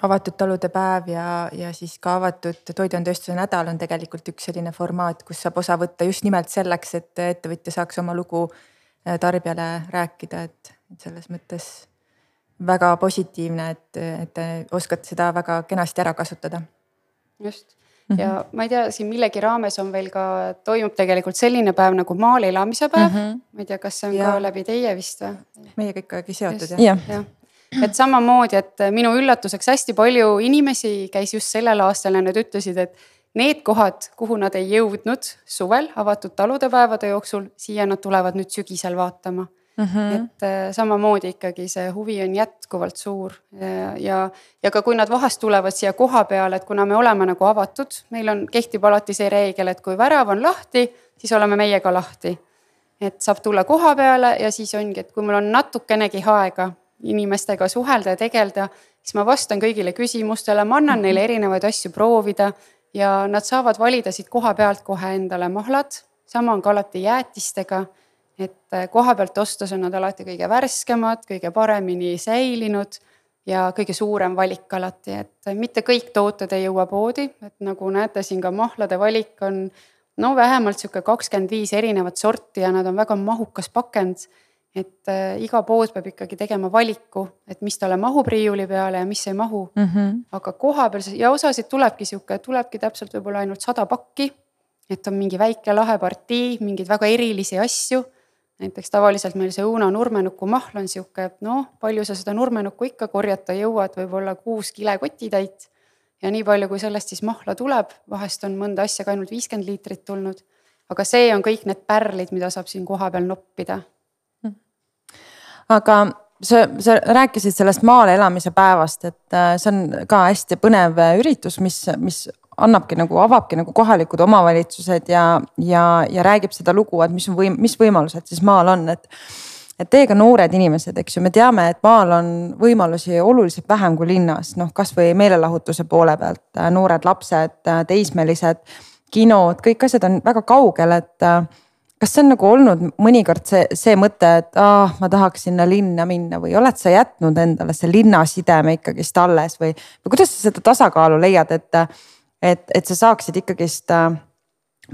Speaker 2: avatud talude päev ja, ja siis ka avatud toiduainetööstuse nädal on tegelikult üks selline formaat, kus saab osa võtta just nimelt selleks, et ettevõtja saaks oma lugu äh, tarbijale rääkida, et, selles mõttes väga positiivne, et, et te oskate seda väga kenasti ära kasutada.
Speaker 3: just mm. -hmm. ja ma ei tea, siin millegi raames on veel ka, toimub tegelikult selline päev nagu maal elamise päev mm. -hmm. ma ei tea, kas see on ja. ka läbi teie vist või?
Speaker 2: meiega ikkagi seotud
Speaker 3: jah ja. ja et samamoodi, et minu üllatuseks hästi palju inimesi käis just sellel aastal ja nad ütlesid, et need kohad, kuhu nad ei jõudnud suvel avatud taludepäevade jooksul, siia nad tulevad nüüd sügisel vaatama mm. -hmm. et äh, samamoodi ikkagi see huvi on jätkuvalt suur ja, ja, ja ka kui nad vahest tulevad siia koha peale, et kuna me oleme nagu avatud, meil on, kehtib alati see reegel, et kui värav on lahti, siis oleme meie ka lahti. et saab tulla koha peale ja siis ongi, et kui mul on natukenegi aega inimestega suhelda ja tegeleda, siis ma vastan kõigile küsimustele, ma annan neile erinevaid asju proovida ja nad saavad valida siit koha pealt kohe endale mahlad. sama on ka alati jäätistega et äh, koha pealt ostes on nad alati kõige värskemad, kõige paremini säilinud ja kõige suurem valik alati, et äh, mitte kõik tooted ei jõua poodi, et nagu näete, siin ka mahlade valik on no vähemalt sihuke kakskümmend viis erinevat sorti ja nad on väga mahukas pakend. Et äh, iga pood peab ikkagi tegema valiku, et mis talle mahub riiuli peale ja mis ei mahu mm. -hmm. aga kohapeal ja osasid tulebki sihuke, tulebki täpselt võib-olla ainult sada pakki. et on mingi väike lahe partii, mingeid väga erilisi asju näiteks tavaliselt meil see õuna nurmenuku mahl on sihuke, et noh, palju sa seda nurmenukku ikka korjata jõuad, võib-olla kuus kilekotitäit. ja nii palju, kui sellest siis mahla tuleb, vahest on mõnda asja ka ainult viiskümmend liitrit tulnud. aga see on kõik need pärlid, mida saab siin kohapeal noppida.
Speaker 1: Aga sa, sa rääkisid sellest maal elamise päevast, et äh, see on ka hästi põnev üritus, mis, mis annabki nagu, avabki nagu kohalikud omavalitsused ja, ja, ja räägib seda lugu, et mis on võim-, mis võimalused siis maal on, et. et teiega noored inimesed, eks ju, me teame, et maal on võimalusi oluliselt vähem kui linnas, noh kasvõi meelelahutuse poole pealt, noored lapsed, teismelised, kinod, kõik asjad on väga kaugel, et kas see on nagu olnud mõnikord see, see mõte, et ah, ma tahaks sinna linna minna või oled sa jätnud endale see linnasideme ikkagist alles või, või kuidas sa seda tasakaalu leiad, et et, et sa saaksid ikkagist äh,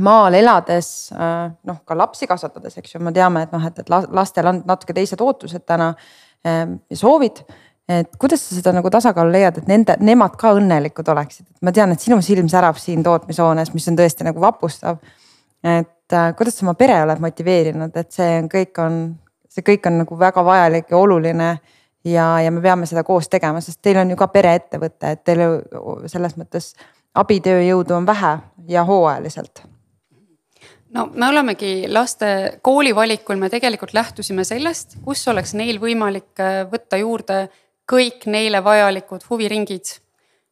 Speaker 1: maal elades äh, noh, ka lapsi kasvatades, eks ju, me teame, et noh, et, et lastel on natuke teised ootused täna ähm, ja soovid. et kuidas sa seda nagu tasakaalu leiad, et nende, nemad ka õnnelikud oleksid, et ma tean, et sinu silm särab siin tootmishoones, mis on tõesti nagu vapustav. et äh, kuidas sa oma pere oled motiveerinud, et see on, kõik on, see kõik on nagu väga vajalik ja oluline ja, ja me peame seda koos tegema, sest teil on ju ka pereettevõte, et teil selles mõttes abitööjõudu on vähe ja hooajaliselt?
Speaker 3: no me olemegi laste kooli valikul, me tegelikult lähtusime sellest, kus oleks neil võimalik äh, võtta juurde kõik neile vajalikud huviringid.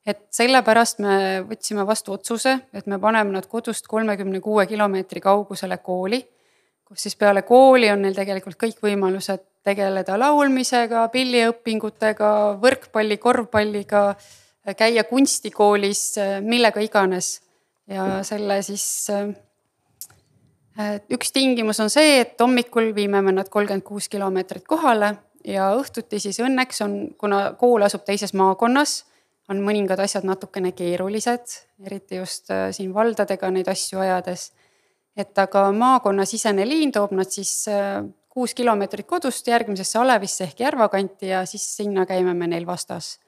Speaker 3: Et sellepärast me võtsime vastu otsuse, et me paneme nad kodust kolmekümne kuue kilomeetri kaugusele kooli. kus siis peale kooli on neil tegelikult kõik võimalused tegeleda laulmisega, pilliõpingutega, võrkpalli, korvpalliga käia kunstikoolis, millega iganes. ja selle siis äh, üks tingimus on see, et hommikul viime me nad kolmkümmend kuus kilomeetrit kohale ja õhtuti siis õnneks on, kuna kool asub teises maakonnas, on mõningad asjad natukene keerulised, eriti just äh, siin valdadega neid asju ajades. et aga maakonnasisene liin toob nad siis äh, kuus kilomeetrit kodust järgmisesse Alevisse ehk Järva kanti ja siis sinna käime me neil vastas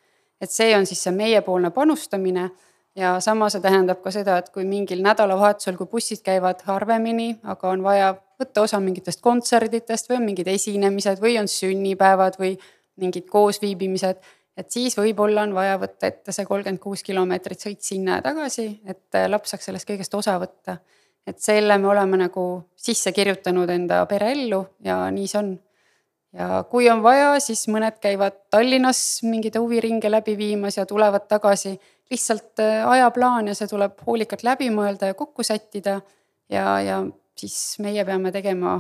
Speaker 3: et see on siis see meiepoolne panustamine ja sama see tähendab ka seda, et kui mingil nädalavahetusel, kui bussid käivad harvemini, aga on vaja võtta osa mingitest kontserditest või on mingid esinemised või on sünnipäevad või mingid koosviibimised. Et siis võib-olla on vaja võtta ette see kolmkümmend kuus kilomeetrit sõit sinna ja tagasi, et laps saaks sellest kõigest osa võtta. et selle me oleme nagu sisse kirjutanud enda pereellu ja nii see on. ja kui on vaja, siis mõned käivad Tallinnas mingeid huviringe läbi viimas ja tulevad tagasi. lihtsalt äh, ajaplaan ja see tuleb hoolikalt läbi mõelda ja kokku sättida. ja, ja siis meie peame tegema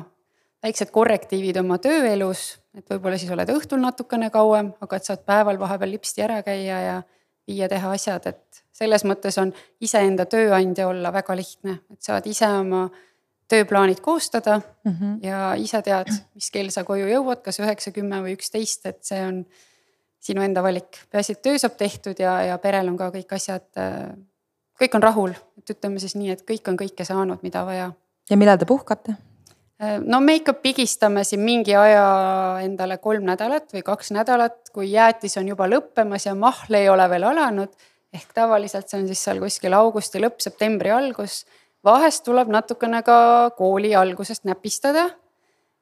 Speaker 3: väiksed korrektiivid oma tööelus, et võib-olla siis oled õhtul natukene kauem, aga et saad päeval vahepeal lipsti ära käia ja viia teha asjad, et selles mõttes on iseenda tööandja olla väga lihtne, et saad ise oma tööplaanid koostada mm -hmm. ja ise tead, mis kell sa koju jõuad, kas üheksa, kümme või üksteist, et see on sinu enda valik. peaasi, et töö saab tehtud ja, ja perel on ka kõik asjad, kõik on rahul, et ütleme siis nii, et kõik on kõike saanud, mida vaja.
Speaker 1: ja millal te puhkate?
Speaker 3: No me ikka pigistame siin mingi aja endale kolm nädalat või kaks nädalat, kui jäätis on juba lõppemas ja mahl ei ole veel alanud ehk tavaliselt see on siis seal kuskil augusti lõpp, septembri algus. vahest tuleb natukene ka kooli algusest näpistada.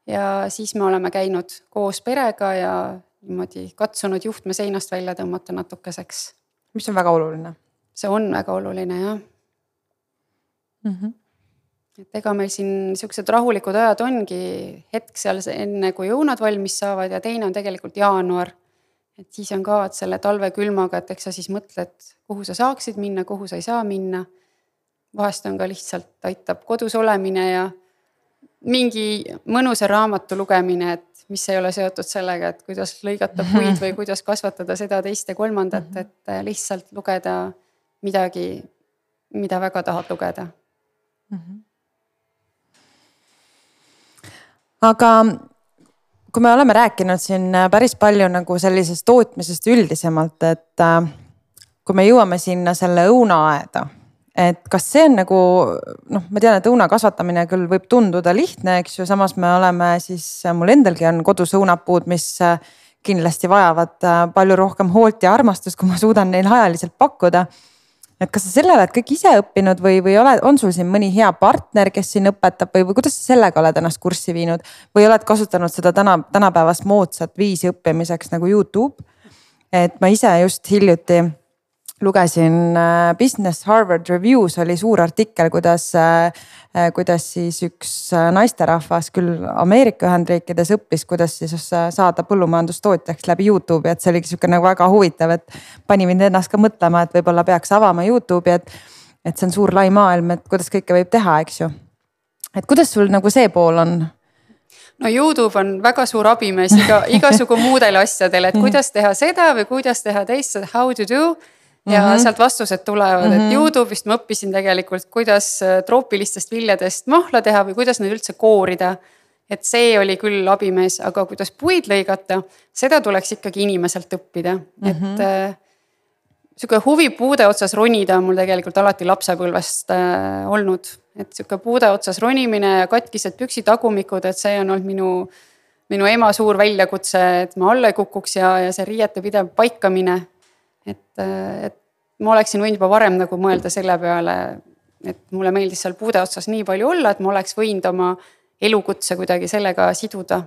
Speaker 3: ja siis me oleme käinud koos perega ja niimoodi katsunud juhtme seinast välja tõmmata natukeseks.
Speaker 1: mis on väga oluline.
Speaker 3: see on väga oluline jah mm. -hmm et ega meil siin siuksed rahulikud ajad ongi hetk seal enne, kui õunad valmis saavad ja teine on tegelikult jaanuar et siis on ka, et selle talvekülmaga, et eks sa siis mõtled, kuhu sa saaksid minna, kuhu sa ei saa minna. vahest on ka lihtsalt aitab kodus olemine ja mingi mõnusa raamatu lugemine, et mis ei ole seotud sellega, et kuidas lõigata puid või kuidas kasvatada seda, teist ja kolmandat, mhm. et lihtsalt lugeda midagi, mida väga tahad lugeda mm. -hmm.
Speaker 1: Aga kui me oleme rääkinud siin äh, päris palju nagu sellisest tootmisest üldisemalt, et äh, kui me jõuame sinna selle õunaaeda, et kas see on nagu noh, ma tean, et õuna kasvatamine küll võib tunduda lihtne, eks ju, samas me oleme siis, mul endalgi on kodus õunapuud, mis äh, kindlasti vajavad palju rohkem hoolt ja armastust, kui ma suudan neil ajaliselt pakkuda et kas sa selle oled kõik ise õppinud või, või oled, on sul siin mõni hea partner, kes siin õpetab või, või kuidas sa sellega oled ennast kurssi viinud? või oled kasutanud seda täna, tänapäevast moodsat viisi õppimiseks nagu Youtube? et ma ise just hiljuti lugesin äh, Business Harvard Reviews oli suur artikkel, kuidas, äh, kuidas siis üks naisterahvas küll Ameerika Ühendriikides õppis, kuidas siis saada põllumajandustootjaks läbi Youtube'i, et see oligi sihuke nagu väga huvitav, et pani mind ennast ka mõtlema, et võib-olla peaks avama Youtube'i, et, et see on suur lai maailm, et kuidas kõike võib teha, eks ju. et kuidas sul nagu see pool on?
Speaker 3: no Youtube on väga suur abimees iga, igasugu muudele asjadele, et kuidas teha seda või kuidas teha teist, how to do ja mm -hmm. sealt vastused tulevad mm, -hmm. et mhm. Youtube'ist ma õppisin tegelikult, kuidas äh, troopilistest viljadest mahla teha või kuidas neid üldse koorida. et see oli küll abimees, aga kuidas puid lõigata, seda tuleks ikkagi inimeselt õppida mm, -hmm. et mhm. äh, sihuke huvi puude otsas ronida on mul tegelikult alati lapsepõlvest äh, olnud. et sihuke puude otsas ronimine ja katkised püksitagumikud, et see on olnud minu, minu ema suur väljakutse, et ma alla ei kukuks ja, ja see riiete pidev paikamine et, et ma oleksin võinud juba varem nagu mõelda selle peale, et mulle meeldis seal puude otsas nii palju olla, et ma oleks võinud oma elukutse kuidagi sellega siduda.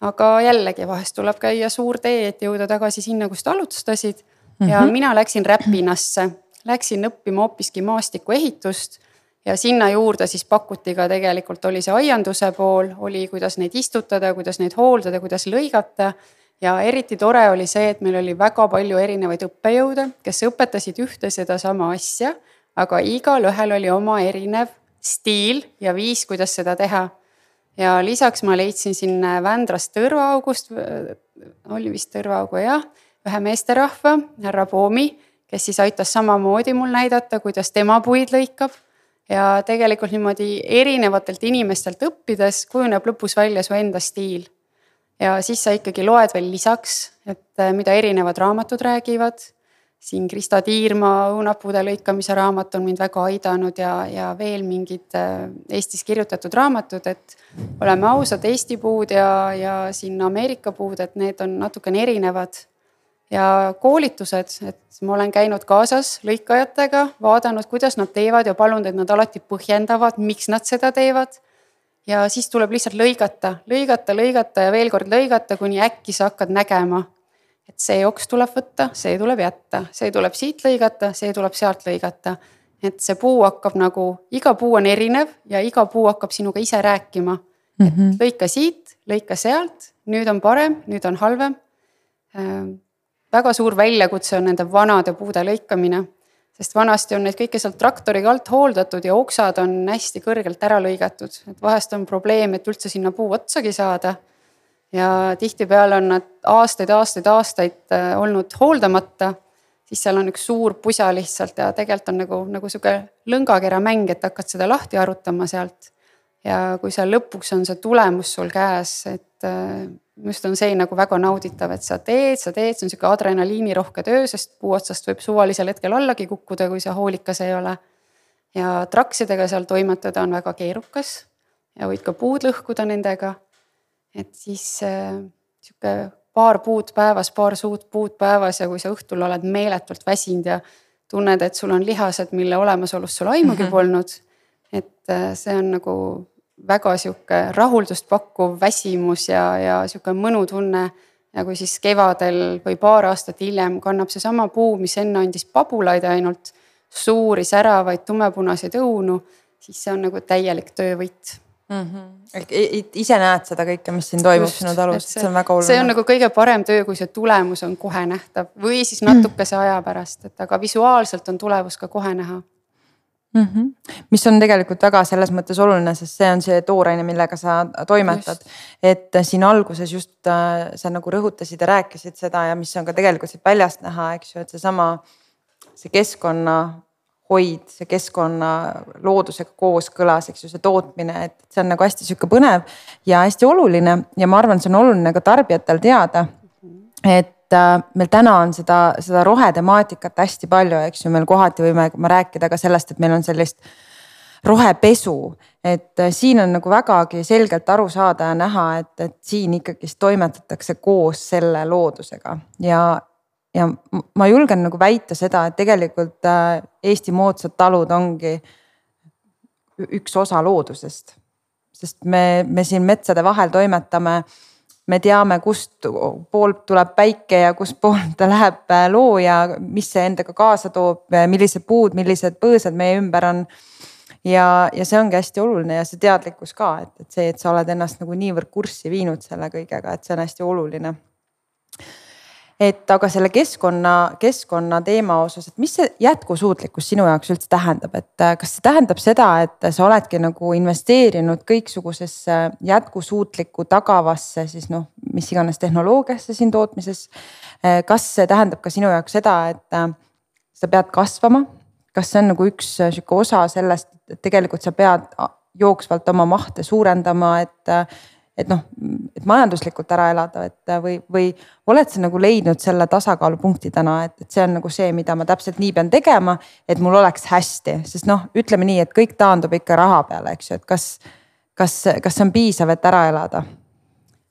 Speaker 3: aga jällegi vahest tuleb käia suur tee, et jõuda tagasi sinna, kust alustasid. ja mm -hmm. mina läksin Räpinasse, läksin õppima hoopiski maastikuehitust ja sinna juurde siis pakuti ka tegelikult oli see aianduse pool, oli, kuidas neid istutada, kuidas neid hooldada, kuidas lõigata ja eriti tore oli see, et meil oli väga palju erinevaid õppejõude, kes õpetasid ühte sedasama asja, aga igalühel oli oma erinev stiil ja viis, kuidas seda teha. ja lisaks ma leidsin siin Vändrast Tõrvaaugust, oli vist Tõrvaaugu jah, ühe meesterahva, härra Poomi, kes siis aitas samamoodi mul näidata, kuidas tema puid lõikab ja tegelikult niimoodi erinevatelt inimestelt õppides kujuneb lõpus välja su enda stiil ja siis sa ikkagi loed veel lisaks, et äh, mida erinevad raamatud räägivad. siin Krista Tiirma õunapuude lõikamise raamat on mind väga aidanud ja, ja veel mingid äh, Eestis kirjutatud raamatud, et oleme ausad, Eesti puud ja, ja siin Ameerika puud, et need on natukene erinevad. ja koolitused, et ma olen käinud kaasas lõikajatega, vaadanud, kuidas nad teevad ja palunud, et nad alati põhjendavad, miks nad seda teevad ja siis tuleb lihtsalt lõigata, lõigata, lõigata ja veel kord lõigata, kuni äkki sa hakkad nägema. et see oks tuleb võtta, see tuleb jätta, see tuleb siit lõigata, see tuleb sealt lõigata. et see puu hakkab nagu, iga puu on erinev ja iga puu hakkab sinuga ise rääkima mm. -hmm. et lõika siit, lõika sealt, nüüd on parem, nüüd on halvem äh,. väga suur väljakutse on nende vanade puude lõikamine sest vanasti on neid kõike sealt traktoriga alt hooldatud ja oksad on hästi kõrgelt ära lõigatud, et vahest on probleem, et üldse sinna puu otsagi saada. ja tihtipeale on nad aastaid, aastaid, aastaid äh, olnud hooldamata. siis seal on üks suur pusa lihtsalt ja tegelikult on nagu, nagu sihuke lõngakera mäng, et hakkad seda lahti arutama sealt. ja kui seal lõpuks on see tulemus sul käes, et äh, minu arust on see nagu väga nauditav, et sa teed, sa teed, see on sihuke adrenaliinirohke töö, sest puu otsast võib suvalisel hetkel allagi kukkuda, kui sa hoolikas ei ole. ja traksidega seal toimetada on väga keerukas ja võid ka puud lõhkuda nendega. et siis äh, sihuke paar puud päevas, paar suud puud päevas ja kui sa õhtul oled meeletult väsinud ja tunned, et sul on lihased, mille olemasolust sul aimugi mm -hmm. polnud. et äh, see on nagu väga sihuke rahuldust pakkuv väsimus ja, ja sihuke mõnutunne. ja kui siis kevadel või paar aastat hiljem kannab seesama puu, mis enne andis pabulaid ainult, suuri säravaid tumepunaseid õunu, siis see on nagu täielik töövõit
Speaker 1: mm. -hmm. ise näed seda kõike, mis siin toimub Just, sinu talus, see on väga oluline.
Speaker 3: see on nagu kõige parem töö, kui see tulemus on kohe nähtav või siis natukese aja pärast, et aga visuaalselt on tulemus ka kohe näha
Speaker 1: mm. -hmm. mis on tegelikult väga selles mõttes oluline, sest see on see tooraine, millega sa toimetad. et siin alguses just äh, sa nagu rõhutasid ja rääkisid seda ja mis on ka tegelikult siit väljast näha, eks ju, et seesama, see keskkonna hoid, see keskkonna loodusega kooskõlas, eks ju, see tootmine, et see on nagu hästi sihuke põnev ja hästi oluline ja ma arvan, see on oluline ka tarbijatel teada. et et äh, meil täna on seda, seda rohetemaatikat hästi palju, eks ju, meil kohati võime rääkida ka sellest, et meil on sellist rohepesu, et äh, siin on nagu vägagi selgelt aru saada ja näha, et, et siin ikkagist toimetatakse koos selle loodusega ja, ja ma julgen nagu väita seda, et tegelikult äh, Eesti moodsad talud ongi üks osa loodusest. sest me, me siin metsade vahel toimetame me teame, kust poolt tuleb päike ja kust poolt ta läheb äh, looja, mis see endaga kaasa toob, äh, millised puud, millised põõsad meie ümber on. ja, ja see ongi hästi oluline ja see teadlikkus ka, et, et see, et sa oled ennast nagu niivõrd kurssi viinud selle kõigega, et see on hästi oluline et aga selle keskkonna, keskkonna teema osas, et mis see jätkusuutlikkus sinu jaoks üldse tähendab, et äh, kas see tähendab seda, et sa oledki nagu investeerinud kõiksugusesse jätkusuutlikku tagavasse siis noh, mis iganes tehnoloogiasse siin tootmises. Äh, kas see tähendab ka sinu jaoks seda, et äh, sa pead kasvama, kas see on nagu üks sihuke osa sellest, et tegelikult sa pead jooksvalt oma mahte suurendama, et et noh, et majanduslikult ära elada, et või, või oled sa nagu leidnud selle tasakaalupunkti täna, et, et see on nagu see, mida ma täpselt nii pean tegema, et mul oleks hästi, sest noh, ütleme nii, et kõik taandub ikka raha peale, eks ju, et kas, kas, kas see on piisav, et ära elada?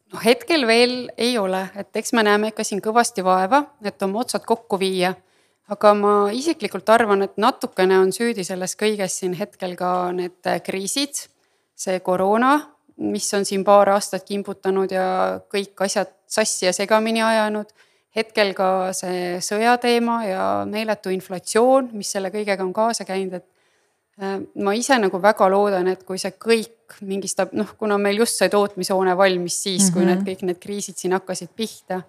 Speaker 3: noh, hetkel veel ei ole, et eks me näeme ikka siin kõvasti vaeva, et oma otsad kokku viia. aga ma isiklikult arvan, et natukene on süüdi selles kõiges siin hetkel ka need kriisid, see koroona mis on siin paar aastat kimbutanud ja kõik asjad sassi ja segamini ajanud. hetkel ka see sõjateema ja meeletu inflatsioon, mis selle kõigega on kaasa käinud, et äh, ma ise nagu väga loodan, et kui see kõik mingi stab-, noh, kuna meil just sai tootmishoone valmis siis mm, -hmm. kui need mhm. kõik need kriisid siin hakkasid pihta.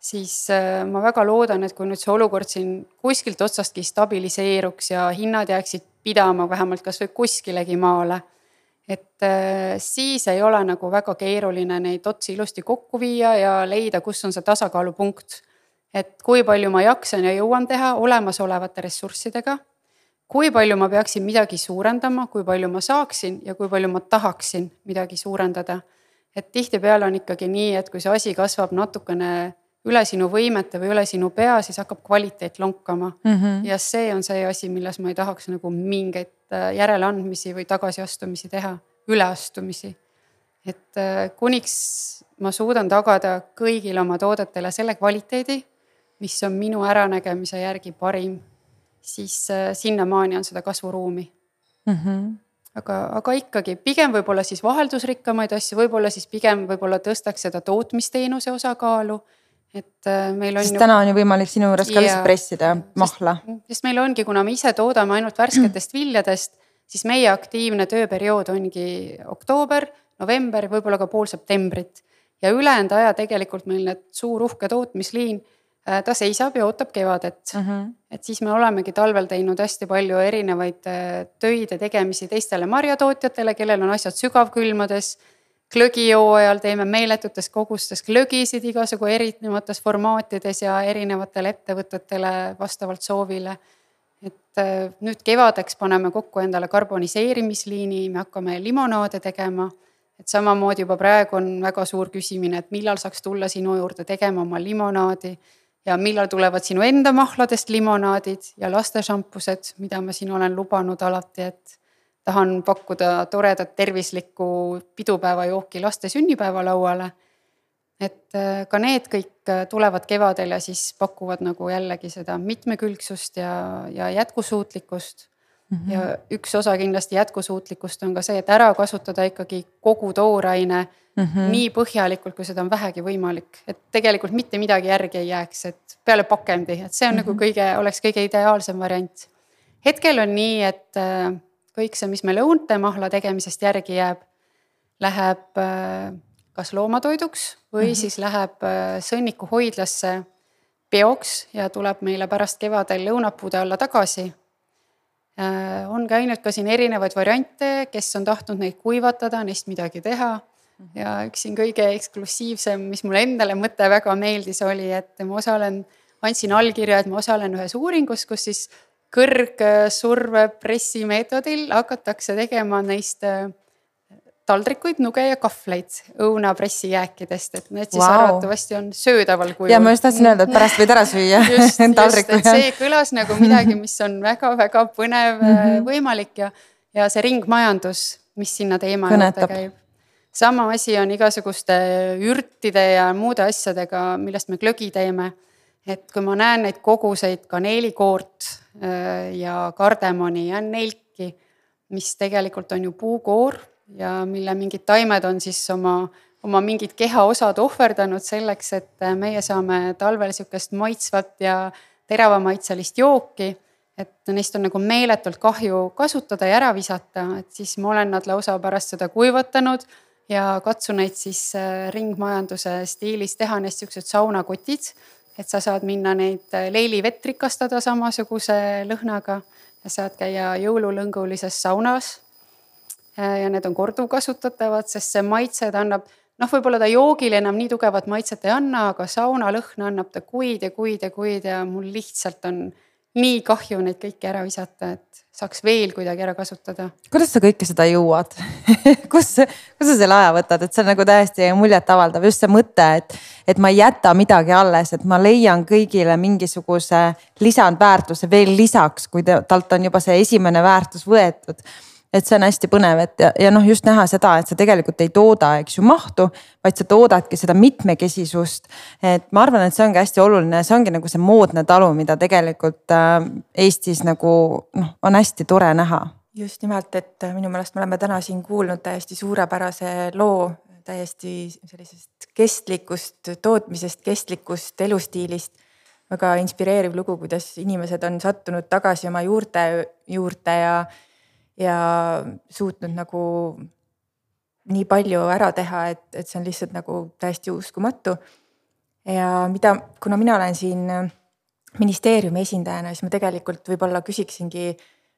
Speaker 3: siis äh, ma väga loodan, et kui nüüd see olukord siin kuskilt otsastki stabiliseeruks ja hinnad jääksid pidama vähemalt kasvõi kuskilegi maale et äh, siis ei ole nagu väga keeruline neid otsi ilusti kokku viia ja leida, kus on see tasakaalupunkt. et kui palju ma jaksan ja jõuan teha olemasolevate ressurssidega. kui palju ma peaksin midagi suurendama, kui palju ma saaksin ja kui palju ma tahaksin midagi suurendada. et tihtipeale on ikkagi nii, et kui see asi kasvab natukene üle sinu võimete või üle sinu pea, siis hakkab kvaliteet lonkama mm. -hmm. ja see on see asi, milles ma ei tahaks nagu mingeid äh, järeleandmisi või tagasiastumisi teha, üleastumisi. et äh, kuniks ma suudan tagada kõigile oma toodetele selle kvaliteedi, mis on minu äranägemise järgi parim, siis äh, sinnamaani on seda kasvuruumi mm. -hmm aga, aga ikkagi pigem võib-olla siis vaheldusrikkamaid asju, võib-olla siis pigem võib-olla tõstaks seda tootmisteenuse osakaalu et äh, meil on.
Speaker 1: sest ju... täna on ju võimalik sinu juures ka lihtsalt pressida mahla.
Speaker 3: sest meil ongi, kuna me ise toodame ainult värsketest viljadest, siis meie aktiivne tööperiood ongi oktoober, november, võib-olla ka pool septembrit. ja ülejäänud aja tegelikult meil need suur uhke tootmisliin, äh, ta seisab ja ootab kevadet mm. -hmm. et siis me olemegi talvel teinud hästi palju erinevaid äh, töid ja tegemisi teistele marjatootjatele, kellel on asjad sügavkülmades glögijooajal teeme meeletutes kogustes glögisid igasugu erinevates formaatides ja erinevatele ettevõtetele vastavalt soovile. et äh, nüüd kevadeks paneme kokku endale karboniseerimisliini, me hakkame limonaade tegema. et samamoodi juba praegu on väga suur küsimine, et millal saaks tulla sinu juurde tegema oma limonaadi ja millal tulevad sinu enda mahladest limonaadid ja laste šampused, mida ma siin olen lubanud alati, et tahan pakkuda toredat tervislikku pidupäevajooki laste sünnipäevalauale. et äh, ka need kõik äh, tulevad kevadel ja siis pakuvad nagu jällegi seda mitmekülgsust ja, ja jätkusuutlikkust mm. -hmm. ja üks osa kindlasti jätkusuutlikkust on ka see, et ära kasutada ikkagi kogu tooraine mm -hmm. nii põhjalikult, kui seda on vähegi võimalik, et tegelikult mitte midagi järgi ei jääks, et peale pakendi, et see on mm -hmm. nagu mhm. kõige, oleks kõige ideaalsem variant. hetkel on nii, et äh, kõik see, mis meil õuntemahla tegemisest järgi jääb, läheb äh, kas loomatoiduks või mm -hmm. siis läheb äh, sõnnikuhoidlasse peoks ja tuleb meile pärast kevadel lõunapuude alla tagasi. Äh, on käinud ka siin erinevaid variante, kes on tahtnud neid kuivatada, neist midagi teha mhm. ja üks siin kõige eksklusiivsem, mis mulle endale mõte väga meeldis, oli, et ma osalen, andsin allkirja, et ma osalen ühes uuringus, kus siis kõrgsurve pressimeetodil hakatakse tegema neist äh, taldrikuid, nuge ja kahvleid õunapressijääkidest, et need siis wow. arvatavasti on söödaval kujul.
Speaker 1: ja ma just tahtsin öelda, et pärast võid ära süüa.
Speaker 3: just, just, et see kõlas nagu midagi, mis on väga-väga põnev mm, -hmm. võimalik ja, ja see ringmajandus, mis sinna teema juurde käib. sama asi on igasuguste ürtide ja muude asjadega, millest me glögi teeme. et kui ma näen neid koguseid kaneelikoort Äh, ja kardemoni ja nelki, mis tegelikult on ju puukoor ja mille mingid taimed on siis oma, oma mingid kehaosad ohverdanud selleks, et äh, meie saame talvel sihukest maitsvat ja teravamaitselist jooki. et neist on nagu meeletult kahju kasutada ja ära visata, et siis ma olen nad lausa pärast seda kuivatanud ja katsun neid siis äh, ringmajanduse stiilis teha neist siuksed saunakotid et sa saad minna neid äh, leilivett rikastada samasuguse lõhnaga ja saad käia jõululõngulises saunas. Äh, ja need on korduvkasutatavad, sest see maitse ta annab, noh, võib-olla ta joogile enam nii tugevat maitset ei anna, aga saunalõhna annab ta kuid ja kuid ja kuid ja mul lihtsalt on nii kahju neid kõiki ära visata, et saaks veel kuidagi ära kasutada.
Speaker 1: kuidas sa kõike seda jõuad? Kus, kus sa selle aja võtad, et see on nagu täiesti muljetavaldav, just see mõte, et, et ma ei jäta midagi alles, et ma leian kõigile mingisuguse lisandväärtuse veel lisaks, kui talt on juba see esimene väärtus võetud et see on hästi põnev, et ja, ja noh, just näha seda, et sa tegelikult ei tooda, eks ju, mahtu, vaid sa toodadki seda mitmekesisust. et ma arvan, et see ongi hästi oluline, see ongi nagu see moodne talu, mida tegelikult äh, Eestis nagu noh, on hästi tore näha.
Speaker 2: just nimelt, et äh, minu meelest me oleme täna siin kuulnud täiesti suurepärase loo täiesti sellisest kestlikust tootmisest, kestlikust elustiilist väga inspireeriv lugu, kuidas inimesed on sattunud tagasi oma juurte juurde ja ja suutnud nagu nii palju ära teha, et, et see on lihtsalt nagu täiesti uskumatu. ja mida, kuna mina olen siin ministeeriumi esindajana, siis ma tegelikult võib-olla küsiksingi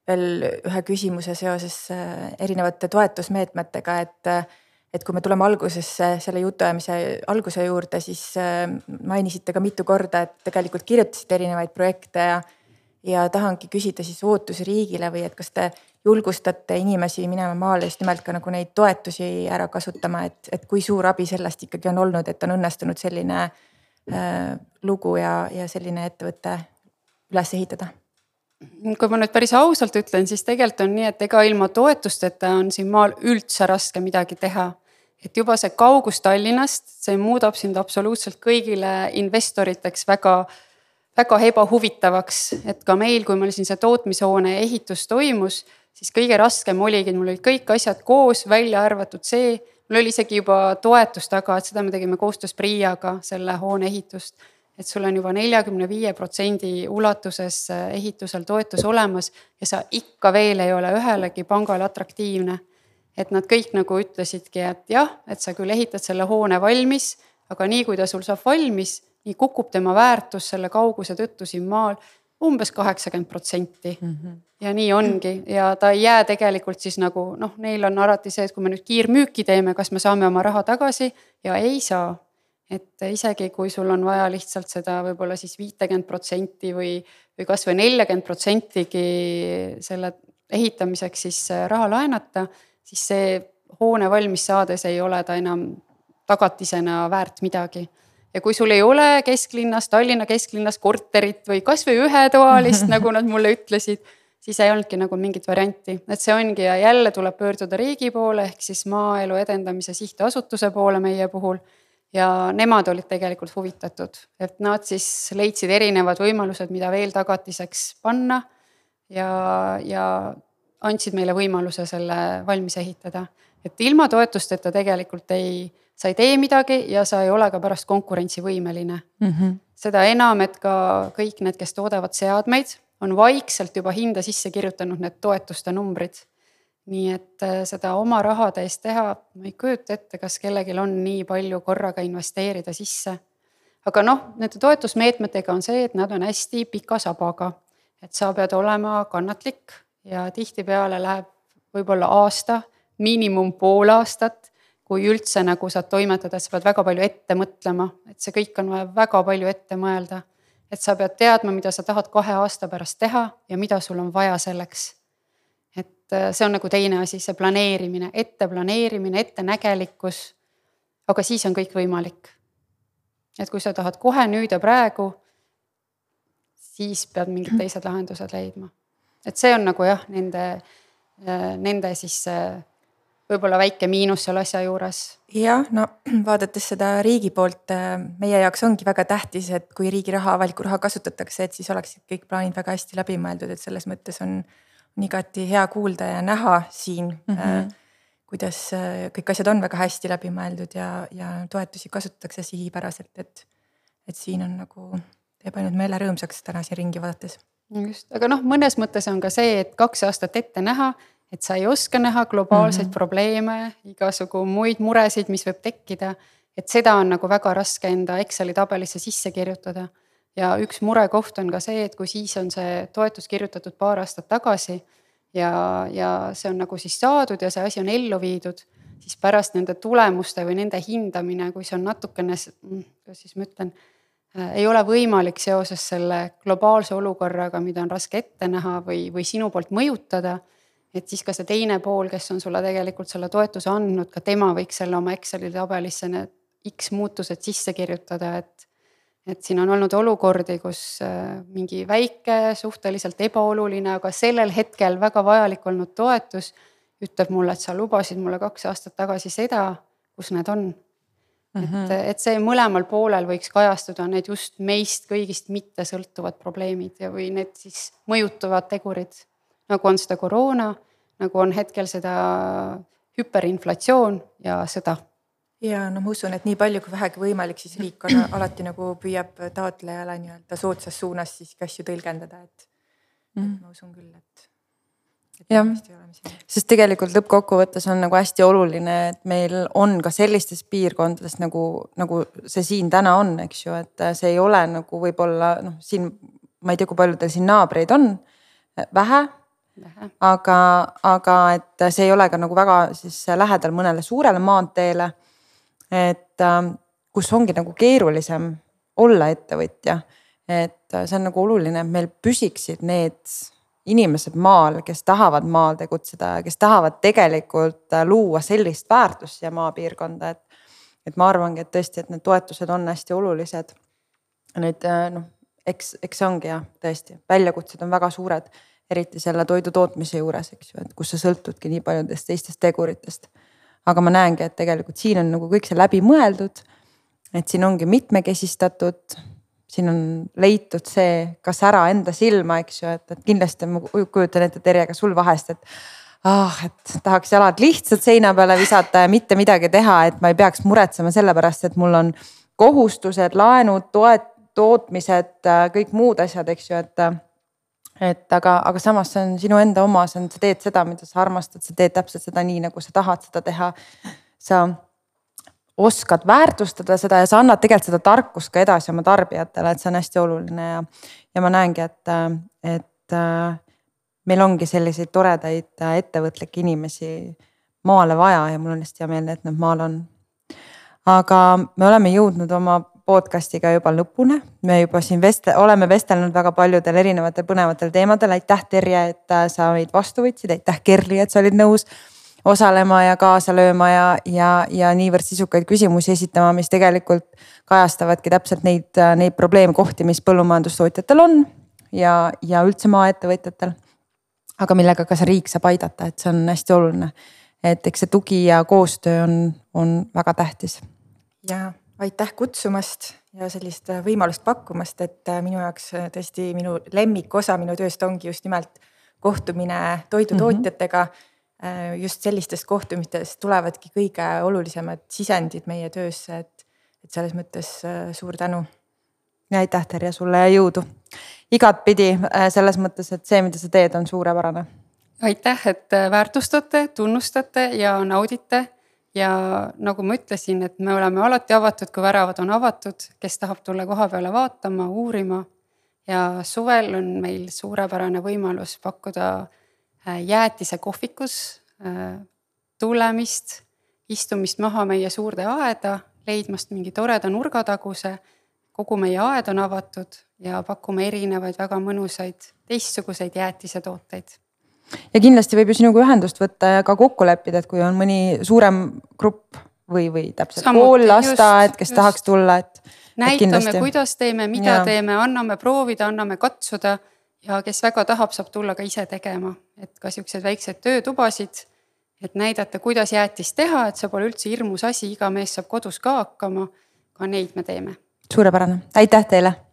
Speaker 2: veel ühe küsimuse seoses äh, erinevate toetusmeetmetega, et et kui me tuleme algusesse selle jutuajamise alguse juurde, siis äh, mainisite ka mitu korda, et tegelikult kirjutasite erinevaid projekte ja ja tahangi küsida siis ootusi riigile või et kas te julgustate inimesi minema maale just nimelt ka nagu neid toetusi ära kasutama, et, et kui suur abi sellest ikkagi on olnud, et on õnnestunud selline äh, lugu ja, ja selline ettevõte üles ehitada?
Speaker 3: kui ma nüüd päris ausalt ütlen, siis tegelikult on nii, et ega ilma toetusteta on siin maal üldse raske midagi teha. et juba see kaugus Tallinnast, see muudab sind absoluutselt kõigile investoriteks väga väga ebahuvitavaks, et ka meil, kui meil siin see tootmishoone ehitus toimus, siis kõige raskem oligi, mul olid kõik asjad koos, välja arvatud see, mul oli isegi juba toetus taga, et seda me tegime koostöös PRIA-ga, selle hoone ehitust. et sul on juba neljakümne viie protsendi ulatuses äh, ehitusel toetus olemas ja sa ikka veel ei ole ühelegi pangale atraktiivne. et nad kõik nagu ütlesidki, et jah, et sa küll ehitad selle hoone valmis, aga nii kui ta sul saab valmis, nii kukub tema väärtus selle kauguse tõttu siin maal umbes kaheksakümmend protsenti. Mhm. ja nii ongi ja ta ei jää tegelikult siis nagu noh, neil on alati see, et kui me nüüd kiirmüüki teeme, kas me saame oma raha tagasi ja ei saa. et isegi kui sul on vaja lihtsalt seda võib-olla siis viitekümmet protsenti või, või kasvõi neljakümmet protsentigi selle ehitamiseks siis raha laenata, siis see hoone valmis saades ei ole ta enam tagatisena väärt midagi ja kui sul ei ole kesklinnas, Tallinna kesklinnas korterit või kasvõi ühetoalist nagu nad mulle ütlesid, siis ei olnudki nagu mingit varianti, et see ongi ja jälle tuleb pöörduda riigi poole ehk siis Maaelu Edendamise Sihtasutuse poole meie puhul. ja nemad olid tegelikult huvitatud, et nad siis leidsid erinevad võimalused, mida veel tagatiseks panna. ja, ja andsid meile võimaluse selle valmis ehitada, et ilma toetusteta tegelikult ei sa ei tee midagi ja sa ei ole ka pärast konkurentsivõimeline mm. -hmm. seda enam, et ka kõik need, kes toodavad seadmeid, on vaikselt juba hinda sisse kirjutanud need toetuste numbrid. nii et äh, seda oma rahade eest teha, ma ei kujuta ette, kas kellelgi on nii palju korraga investeerida sisse. aga noh, nende toetusmeetmetega on see, et nad on hästi pika sabaga. et sa pead olema kannatlik ja tihtipeale läheb võib-olla aasta, miinimum pool aastat kui üldse nagu saad toimetada, sa pead väga palju ette mõtlema, et see kõik on vaja väga palju ette mõelda. et sa pead teadma, mida sa tahad kahe aasta pärast teha ja mida sul on vaja selleks. et äh, see on nagu teine asi, see planeerimine, ette planeerimine, ettenägelikkus. aga siis on kõik võimalik. et kui sa tahad kohe nüüd ja praegu, siis pead mingid teised lahendused leidma. et see on nagu jah, nende, äh, nende siis võib-olla väike miinus selle asja juures.
Speaker 2: jah, no vaadates seda riigi poolt, äh, meie jaoks ongi väga tähtis, et kui riigi raha, avalikku raha kasutatakse, et siis oleksid kõik plaanid väga hästi läbi mõeldud, et selles mõttes on, on igati hea kuulda ja näha siin mm. -hmm. kuidas äh, kõik asjad on väga hästi läbi mõeldud ja, ja toetusi kasutatakse sihipäraselt, et, et siin on nagu, teeb ainult meele rõõmsaks täna siin ringi vaadates
Speaker 3: just, aga noh, mõnes mõttes on ka see, et kaks aastat ette näha et sa ei oska näha globaalseid mm -hmm. probleeme, igasugu muid muresid, mis võib tekkida. et seda on nagu väga raske enda Exceli tabelisse sisse kirjutada. ja üks murekoht on ka see, et kui siis on see toetus kirjutatud paar aastat tagasi ja, ja see on nagu siis saadud ja see asi on ellu viidud, siis pärast nende tulemuste või nende hindamine, kui see on natukene, mm, kuidas siis ma ütlen äh, ei ole võimalik seoses selle globaalse olukorraga, mida on raske ette näha või, või sinu poolt mõjutada et siis ka see teine pool, kes on sulle tegelikult selle toetuse andnud, ka tema võiks selle oma Exceli tabelisse need X muutused sisse kirjutada, et. et siin on olnud olukordi, kus äh, mingi väike, suhteliselt ebaoluline, aga sellel hetkel väga vajalik olnud toetus ütleb mulle, et sa lubasid mulle kaks aastat tagasi seda, kus need on. Mm -hmm. et, et see mõlemal poolel võiks kajastuda need just meist kõigist mitte sõltuvad probleemid ja, või need siis mõjutavad tegurid nagu on seda koroona, nagu on hetkel seda hüperinflatsioon ja sõda.
Speaker 2: ja no ma usun, et nii palju kui vähegi võimalik, siis riik on alati nagu püüab taotlejale nii-öelda soodsas suunas siiski asju tõlgendada, et mm. ma usun küll, et
Speaker 1: jah, sest tegelikult lõppkokkuvõttes on nagu hästi oluline, et meil on ka sellistes piirkondades nagu, nagu see siin täna on, eks ju, et see ei ole nagu võib-olla noh, siin ma ei tea, kui palju teil siin naabreid on, vähe aga, aga et see ei ole ka nagu väga siis lähedal mõnele suurele maanteele. et ähm, kus ongi nagu keerulisem olla ettevõtja, et see on nagu oluline, et meil püsiksid need inimesed maal, kes tahavad maal tegutseda ja kes tahavad tegelikult luua sellist väärtust siia maapiirkonda, et. et ma arvangi, et tõesti, et need toetused on hästi olulised. Need noh, eks, eks see ongi jah, tõesti, väljakutsed on väga suured eriti selle toidu tootmise juures, eks ju, et kus sa sõltudki nii paljudest teistest teguritest. aga ma näengi, et tegelikult siin on nagu kõik see läbi mõeldud. et siin ongi mitmekesistatud, siin on leitud see ka sära enda silma, eks ju, et, et kindlasti ma kujutan ette, Terje, ka sul vahest, et ah, et tahaks jalad lihtsalt seina peale visata ja mitte midagi teha, et ma ei peaks muretsema selle pärast, et mul on kohustused, laenud, toet-, tootmised, kõik muud asjad, eks ju, et et aga, aga samas see on sinu enda oma, see on, sa teed seda, mida sa armastad, sa teed täpselt seda nii, nagu sa tahad seda teha. sa oskad väärtustada seda ja sa annad tegelikult seda tarkust ka edasi oma tarbijatele, et see on hästi oluline ja. ja ma näengi, et, et meil ongi selliseid toredaid ettevõtlikke inimesi maale vaja ja mul on hästi hea meel, et nad maal on. aga me oleme jõudnud oma podcast'iga juba lõpuni. me juba siin veste-, oleme vestelnud väga paljudel erinevatel põnevatel teemadel. aitäh, Terje, et äh, sa meid vastu võtsid, aitäh, Kerli, et sa olid nõus osalema ja kaasa lööma ja, ja, ja niivõrd sisukaid küsimusi esitama, mis tegelikult kajastavadki täpselt neid, äh, neid probleemkohti, mis põllumajandustootjatel on ja, ja üldse maaettevõtjatel. aga millega ka see riik saab aidata, et see on hästi oluline. et eks see tugi ja koostöö on, on väga tähtis.
Speaker 2: ja aitäh kutsumast ja sellist äh, võimalust pakkumast, et äh, minu jaoks äh, tõesti minu lemmikosa minu tööst ongi just nimelt kohtumine toidutootjatega mm. -hmm. just sellistest kohtumistest tulevadki kõige olulisemad sisendid meie töösse, et, et selles mõttes suur tänu.
Speaker 1: ja aitäh, Terje, sulle ja jõudu igatpidi selles mõttes, et see, mida sa teed, on suurepärane.
Speaker 3: aitäh, et väärtustate, tunnustate ja naudite ja nagu ma ütlesin, et me oleme alati avatud, kui väravad on avatud, kes tahab tulla koha peale vaatama, uurima. ja suvel on meil suurepärane võimalus pakkuda äh, jäätise kohvikus äh, tulemist, istumist maha meie suurde aeda, leidmast mingi toreda nurgataguse. kogu meie aed on avatud ja pakume erinevaid väga mõnusaid teistsuguseid jäätisetooteid
Speaker 1: ja kindlasti võib ju sinuga ühendust võtta ja ka kokku leppida, et kui on mõni suurem grupp või, või täpselt Samuti, kool, lasteaed, kes just. tahaks tulla, et.
Speaker 3: näitame, kuidas teeme, mida ja. teeme, anname proovida, anname katsuda ja kes väga tahab, saab tulla ka ise tegema, et ka siukseid väikseid töötubasid. et näidata, kuidas jäätist teha, et see pole üldse hirmus asi, iga mees saab kodus ka hakkama. ka neid me teeme.
Speaker 1: suurepärane, aitäh teile